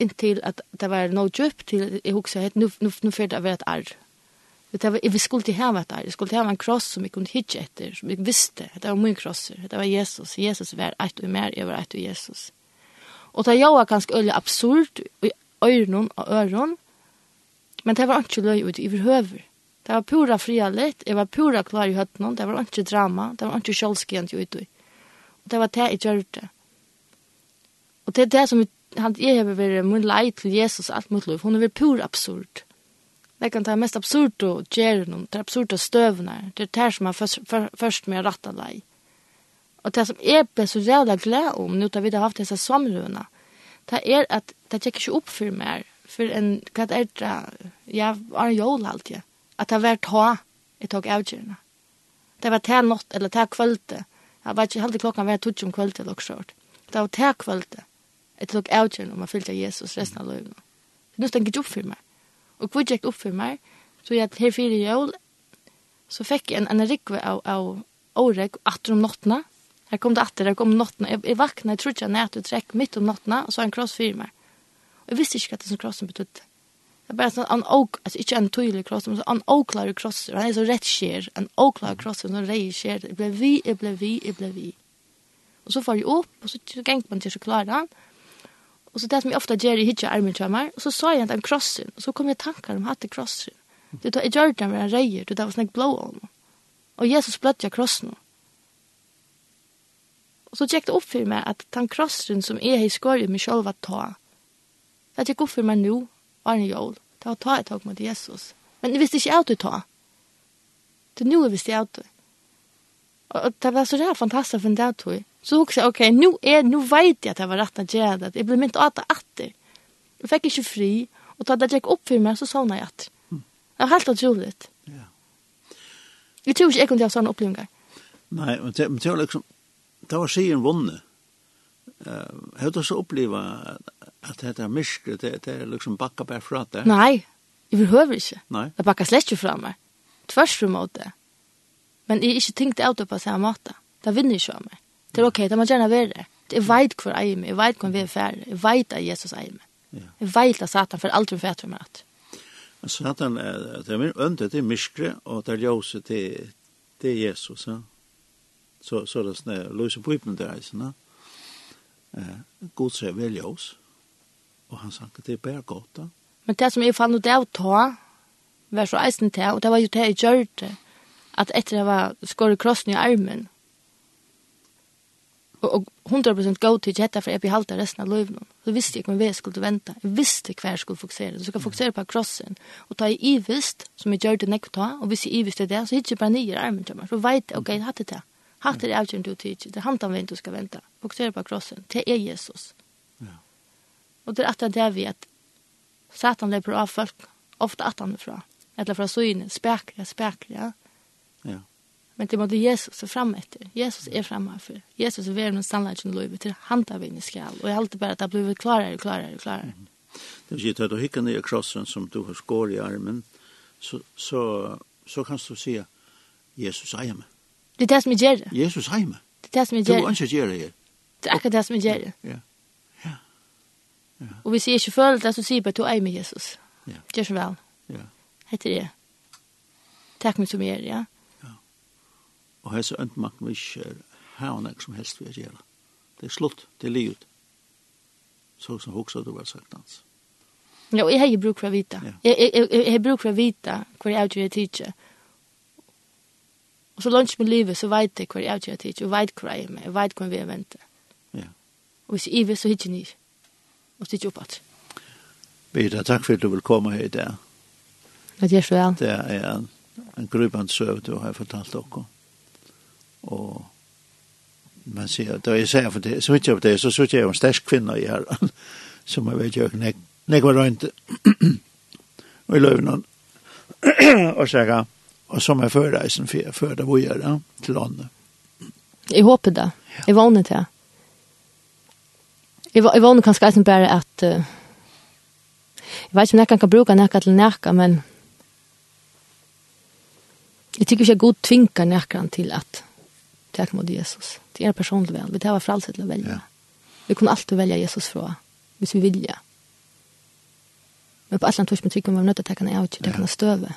Inntil at det var no djup til jeg huksa helt, nu, nu, nu fyrir det være et arr. Det var, vi skulle til hava et arr, vi skulle til hava en kross som vi kunne hitje etter, som vi visste, det var mye krosser, det var Jesus, Jesus var eit og mer, jeg var eit og Jesus. Og det var ganske øyelig absurd, i øyren og øren, men det var ikke løy ut i overhøver. Det var pura fria litt. jeg var pura klar i høttene, det var ikke drama, det var ikke kjølskjent i utøy. Og det var det jeg gjør det. Og det er det som jeg har vært min lei til Jesus alt mot liv, hun har vært pura absurd. Det kan ta mest absurd å gjøre noen, det er absurd å støvne, det er det som er først, for, først med rett rette lei. Og det som jeg ble så jævla glad om, nå da vi har haft disse samrøvene, det er at det tjekker ikke opp for meg, for en, hva er det, ja, var en jål alltid at det var ta jeg tog avgjørende. Det var til natt eller til kvølte. Jeg vet ikke, heldig klokka var tutsi om kvølte eller også. Det var til kvølte. Jeg tog avgjørende om jeg fylte Jesus resten av løyvene. Det nødde ikke opp for meg. Og hvor gikk opp for meg, så jeg her fire jøl, så fikk jeg en, en rikve av, av åreg atter om nottene. Her kom det atter, her kom nottene. Jeg, jeg vakna, jeg trodde jeg nært ut trekk midt om nottene, og så en kross for meg. Og jeg visste ikke hva det som krossen betydde. Det er bare sånn, han ok, altså ikke en tydelig kross, men han oklarer kross, han er så rett skjer, han oklarer krosser, han rei skjer, jeg ble vi, jeg ble vi, jeg ble vi. Og så får jeg opp, og så gikk man til så klare han, og så det som jeg ofte gjør i hitje armen til meg, og så sa jeg den krossen, og så kom jeg tankar om hatt det krossen. Du tar, jeg gjør det med en reier, du tar var snakk blå om. Og Jesus bløtt jeg krossen. Og så gikk det opp for meg at den krossen som jeg har skåret meg selv var ta, det gikk opp for meg nå, Arne Jol. Det var ta et tag mot Jesus. Men jeg visste ikke at du ta. Det nu jeg visste at du. Og det var så rett fantastisk for en dag tog. Så hun sa, ok, nå, er, nå vet jeg at jeg var rett og gjøre det. Jeg ble mynt av det etter. Jeg fikk ikke fri. Og da det gikk opp for meg, så sovna jeg etter. Det var helt utrolig. Ja. Jeg tror ikke jeg kunne ha sånne opplevelser. Nei, men det, men det var liksom, det var siden vunnet. Uh, jeg hadde også opplevd at det er myskre, det, det er liksom bakka bare fra det. Nei, jeg behøver ikke. Nei. Det bakka slett ikke fra meg. Tvers mot det. Men jeg ikke tenkte alt på samme måte. Det vinner ikke av meg. Det er ok, det må gjerne være det. Jeg vet hvor jeg er med, jeg vet hvor vi er ferdig, jeg vet at Jesus er med. Ja. Jeg vet at Satan for aldri vet for meg at. Satan, er, det er min ønte til myskre, og det er ljøse til, til Jesus. Ja. Så, så det er sånn, løse på ypen til reisen. Eh, God ser vel ljøse. Og han sang det er bare godt da. Men det som jeg fann ut av ta, var så eisen til, og det var jo det jeg gjør det, at etter jeg var skåret krossen i armen, og, og 100% gå til dette, for jeg behalte resten av løyvnen. Så visste jeg ikke om jeg skulle vente. Jeg visste hva jeg skulle fokusere. Så jeg fokusere på krossen. Og ta jeg ivist, som jeg gjør det nekk ta, og hvis jeg ivist er det, så hittar jeg bare nye armen til meg. Så vet jeg, ok, hatt det det. Hatt det avgjørende du tid, Det er han som venter du skal vente. Fokusere på krossen. Det er Jesus. Og det er at det er vi at satan leper av folk, ofte at han er fra. Eller fra syne, spekler, spekler, ja. Ja. Men det måtte Jesus er fram etter. Jesus er fremme for. Jesus er ved noen sannleggen livet til han tar vi inn i skal. Og jeg halte bare at det blir klarere, klarere, klarere. Mm. Det vil si at du hikker ned i krossen som du har skår i armen, så, så, så kan du si Jesus er hjemme. Det er det som jeg gjør det. Jesus er hjemme. Det er det som jeg gjør det. Du er ikke det her. Det er akkurat det som jeg gjør det. Ja. Og hvis jeg ikke føler det, så sier jeg bare, du er med Jesus. Ja. Gjør så vel. Ja. Hette det. Takk meg som er, ja. Ja. Og hese øntmakten vi ikke har noe som helst vi gjør. Det er slutt, det er livet. Så som hoksa du har sagt hans. Ja, og jeg har jo bruk for å vite. Ja. Jeg, jeg, jeg, jeg har bruk for å vite hva jeg utgjør jeg tidser. Og så langt med livet, så vet jeg hva jeg utgjør jeg tidser, og vet hva jeg er med, og vet hva vi er vente. Ja. Og hvis jeg er, så hittir ni. ikke og stikke opp at. Vida, takk for at du vil komme her i dag. Det gjør så vel. Det er en, en grubant søv du har fortalt dere. Og man sier, da jeg sier for det, så vidt jeg på det, så sier jeg en sterk kvinne i her, som jeg vet jo ikke, nek var røynt, og i løvnen, og sier og som er førreisen, før det var ja, til landet. Jeg håper det. Jeg vågner til det. Jeg var, jeg var kanskje eisen bare at uh, jeg vet ikke om jeg kan bruke nekka til nekka, men jeg tykker ikke jeg god tvinka nekka til at teka mot Jesus. Det er personlig vel. Vi tar hva fralse til å velge. Ja. Vi kunne alltid velge Jesus fra, hvis vi vilja. Men på alle andre tørsmål tykker vi var nødt til å teka henne av, teka henne støve.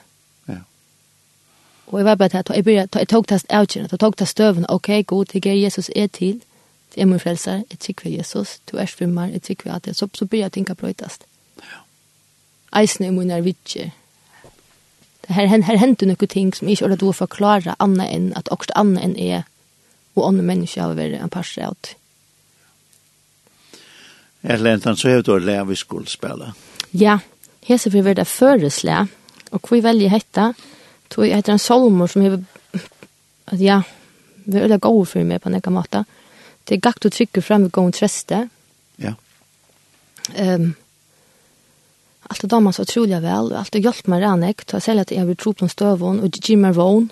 Ja. Og jeg var bare til at jeg, jeg tok test avgjørende, jeg tok test støven, ok, god, jeg er Jesus er til, jeg må frelser, jeg tykker ved Jesus, du er svimmer, jeg tykker ved at det, så, så blir jeg tenker brøytast. Ja. Eisen er mine Det Her, her, her hender noen ting som ikke er å forklare annet enn at også annet enn er og andre mennesker har vært en par av det. Jeg lente så har du lært vi skulle spille. Ja, hese for å være føresle, og hvor velger hette, tog jeg heter en solmer som har, ja, vi er veldig god for meg på en egen måte. Ja det er gakt å trykke frem og gående trøste. Ja. Um, alt det damer så utrolig vel, og alt det hjelp meg rann jeg, til å selge at jeg vil tro på en støvån, og gir meg vån.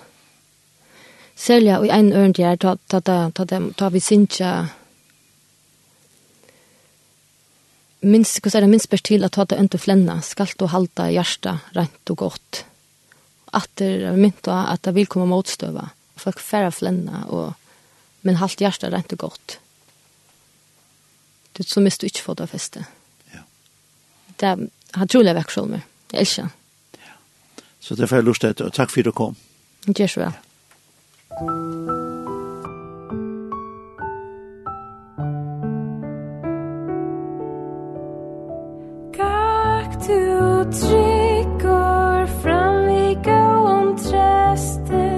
Selja og ein ørn der, ta, ta, ta, ta, ta, ta vi sinja, minst, hva er det minst best til at ta det ønt og flenna, skal du halda hjärsta, rent og godt. At det er mynt at det vil komme motstøva, folk færre flenna, og men halt hjertet rent og godt. Det så mest du ikke får det feste. Ja. Det har trolig vekk selv med. Jeg elsker. Ja. Så det får jeg lyst til. Takk for at du kom. Det er så vel. Ja. Du tryggur fram vi gåum tröster